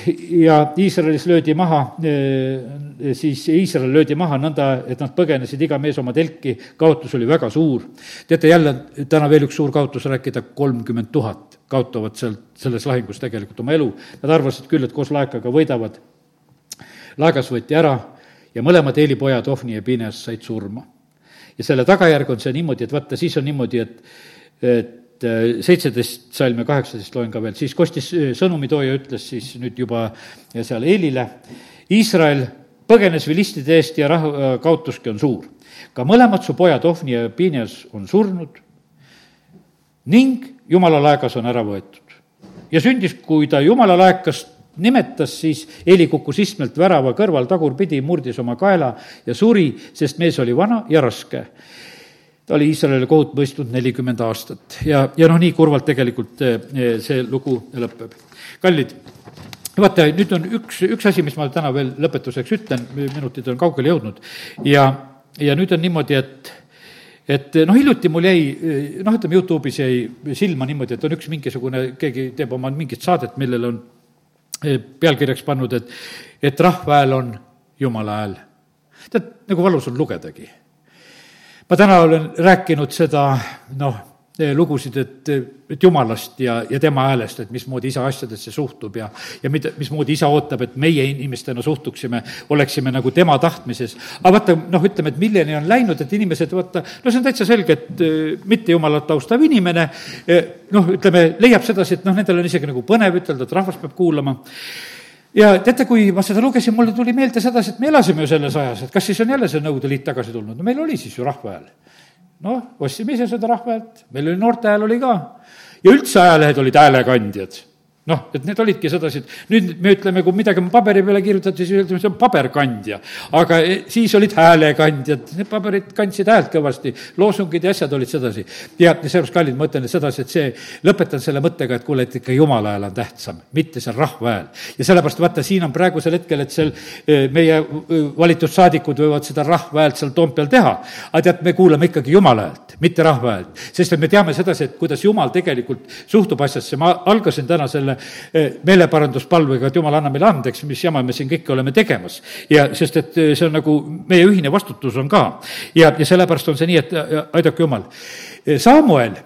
ja Iisraelis löödi maha, eh, siis Iisrael löödi maha nõnda, et nad põgenesid iga mees oma telki, kaotus oli väga suur. teate, jälle täna veel üks suur kaotus rääkida, kolmkümmend tuhat kaotavad sealt, selles lahingus tegelikult oma elu. Nad arvasid küll, et koos laekaga võidavad. laegas võeti ära ja mõlemad Eeli pojad, Ohni ja Pines, said surma. ja selle tagajärg on see niimoodi, et vaata, siis on niimoodi, et, et seitseteist salm ja kaheksateist loen ka veel, siis kostis äh, sõnumitooja, ütles siis nüüd juba seal Eelile Iisrael põgenes vilistide eest ja rahva kaotuski on suur. ka mõlemad su pojad, Ofni ja Piinias, on surnud ning jumala laegas on ära võetud. ja sündis, kui ta jumala laekast nimetas, siis Eeli kukkus istmelt värava kõrval tagurpidi, murdis oma kaela ja suri, sest mees oli vana ja raske. Ta oli Iisraelile kohut mõistnud nelikümmend aastat ja, ja noh, nii kurvalt tegelikult eh, see lugu lõpeb. kallid, vaata, nüüd on üks, üks asi, mis ma täna veel lõpetuseks ütlen, minutid on kaugele jõudnud ja, ja nüüd on niimoodi, et et noh, hiljuti mul jäi, noh, ütleme Youtube'is jäi silma niimoodi, et on üks mingisugune, keegi teeb oma mingit saadet, millel on eh, pealkirjaks pannud, et, et rahva hääl on jumala hääl. tead, nagu valus on lugedagi. Ma täna olen rääkinud seda, noh, Eh, lugusid, et, et jumalast ja, ja tema häälest, et mismoodi isa asjadesse suhtub ja, ja mida, mismoodi isa ootab, et meie inimestena suhtuksime, oleksime nagu tema tahtmises. aga vaata, noh, ütleme, et milleni on läinud, et inimesed, vaata, no see on täitsa selge, et eh, mitte jumalat austav inimene, eh, noh, ütleme, leiab sedasi, et noh, nendel on isegi nagu põnev ütelda, et rahvas peab kuulama ja teate, kui ma seda lugesin, mulle tuli meelde sedasi, et me elasime ju selles ajas, et kas siis on jälle see Nõukogude Liit tagasi tulnud, no meil oli siis ju rahva hääl noh, ostsime ise seda rahva häält, meil oli noorte hääl oli ka. ja üldse ajalehed olid häälekandjad noh, et need olidki sedasi, et nüüd me ütleme, kui midagi on paberi peale kirjutatud, siis ütleme, see on paberkandja. aga e, siis olid häälekandjad, need paberid kandsid häält kõvasti, loosungid ja asjad olid sedasi. ja seepärast, kallid, ma ütlen sedasi, et see, lõpetan selle mõttega, et kuule, et ikka jumala hääl on tähtsam, mitte see rahva hääl. ja sellepärast vaata, siin on praegusel hetkel, et seal e, meie e, valitud saadikud võivad seda rahva häält seal Toompeal teha. aga tead, me kuulame ikkagi jumala häält, mitte rahva häält. sest et me teame sedasi, et kuidas jumal tegelikult suhtub asjasse, ma algasin täna selle selle eh, meeleparanduspalvega, et jumal, anna meile andeks, mis jama me siin kõike oleme tegemas. ja sest, et eh, see on nagu, meie ühine vastutus on ka. ja, ja sellepärast on see nii, et aidake jumal. Eh, Samuel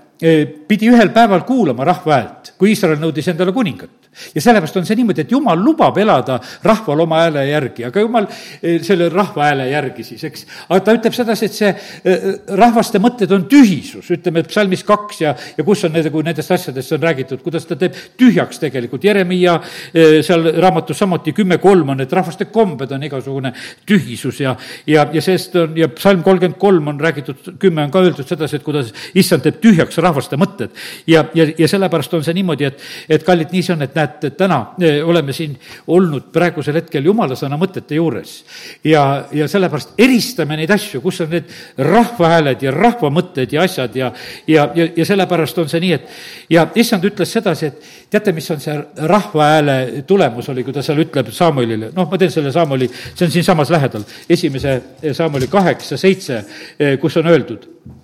pidi ühel päeval kuulama rahva häält, kui Iisrael nõudis endale kuningat ja sellepärast on see niimoodi, et jumal lubab elada rahval oma hääle järgi, aga jumal eh, selle rahva hääle järgi siis, eks. aga ta ütleb sedasi, et see eh, rahvaste mõtted on tühisus, ütleme, et psalmis kaks ja, ja kus on need, kui nendest asjadest on räägitud, kuidas ta teeb tühjaks tegelikult, Jeremiia eh, seal raamatus samuti kümme kolm on, et rahvaste kombed on igasugune tühisus ja, ja, ja sellest on ja psalm kolmkümmend kolm on räägitud, kümme on ka öeldud sedasi, et kuidas issand teeb tühjaks rahvaste mõtted. ja, ja, ja sellepärast on see niimoodi, et, et kallid, nii see on, et näed, et täna eh, oleme siin olnud praegusel hetkel jumala sõna mõtete juures. ja, ja sellepärast eristame neid asju, kus on need rahva hääled ja rahva mõtted ja asjad ja, ja, ja, ja sellepärast on see nii, et ja issand ütles sedasi, et teate, mis on see rahva hääle tulemus oli, kui ta seal ütleb Samuelile, noh, ma teen selle Samueli, see on siinsamas lähedal, esimese Samueli kaheksa, seitse, eh, kus on öeldud Eh, eh,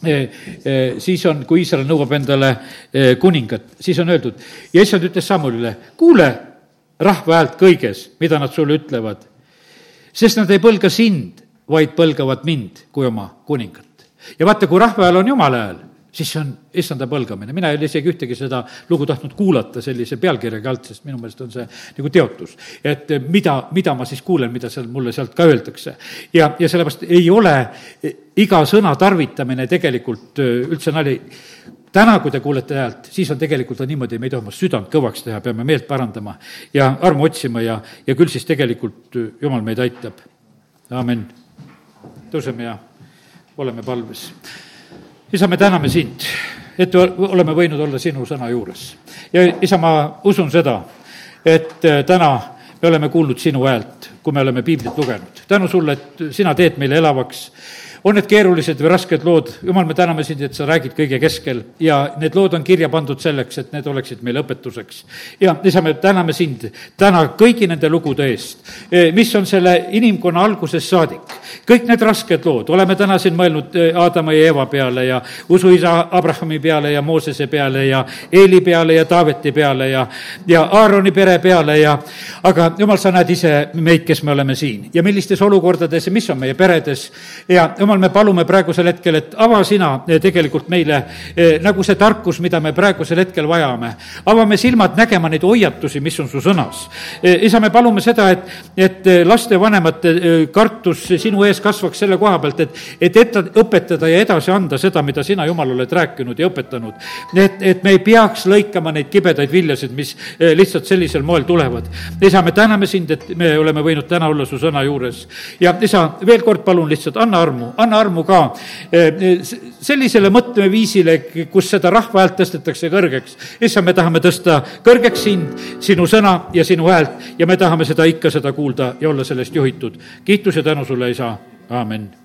siis on, kui Iisrael nõuab endale kuningat, siis on öeldud ja issand ütles Samulile, kuule rahva häält kõiges, mida nad sulle ütlevad. sest nad ei põlga sind, vaid põlgavad mind kui oma kuningat. ja vaata, kui rahva hääl on jumala hääl, siis see on issanda põlgamine, mina ei ole isegi ühtegi seda lugu tahtnud kuulata sellise pealkirjaga alt, sest minu meelest on see nagu teotus. et mida, mida ma siis kuulen, mida seal mulle sealt ka öeldakse. ja, ja sellepärast ei ole iga sõna tarvitamine tegelikult üldse nali täna, kui te kuulete häält, siis on tegelikult on niimoodi, me ei tohi oma südant kõvaks teha, peame meelt parandama ja armu otsima ja, ja küll siis tegelikult Jumal meid aitab. amin. tõuseme ja oleme palves isa, me täname sind, et oleme võinud olla sinu sõna juures. ja isa, ma usun seda, et äh, täna me oleme kuulnud sinu häält, kui me oleme piiblit lugenud. tänu sulle, et sina teed meile elavaks on need keerulised või rasked lood, jumal, me täname sind, et sa räägid kõige keskel. Ja need lood on kirja pandud selleks, et need oleksid meile õpetuseks. ja isa, me täname sind täna kõigi nende lugude eest, e, mis on selle inimkonna algusest saadik. kõik need rasked lood, oleme täna siin mõelnud e, Aadama ja Eeva peale ja usuisa Abrahami peale ja Moosese peale ja Eeli peale ja Taaveti peale ja, ja Aaroni pere peale ja aga jumal, sa näed ise meid, kes me oleme siin. Ja millistes olukordades ja mis on meie peredes. Ja jumal, jumal, me palume praegusel hetkel, et ava sina tegelikult meile nagu see tarkus, mida me praegusel hetkel vajame. avame silmad nägema neid hoiatusi, mis on su sõnas. isa, me palume seda, et, et lastevanemate kartus sinu ees kasvaks selle koha pealt, et, et ette, õpetada ja edasi anda seda, mida sina, Jumal, oled rääkinud ja õpetanud. et, et me ei peaks lõikama neid kibedaid viljasid, mis lihtsalt sellisel moel tulevad. isa, me täname sind, et me oleme võinud täna olla su sõna juures. ja isa, veel kord palun lihtsalt, anna armu, anna armu ka sellisele mõtteviisile, kus seda rahva häält tõstetakse kõrgeks. issand, me tahame tõsta kõrgeks sind, sinu sõna ja sinu häält ja me tahame seda ikka, seda kuulda ja olla sellest juhitud. kiitus ja tänu sulle, isa, aamen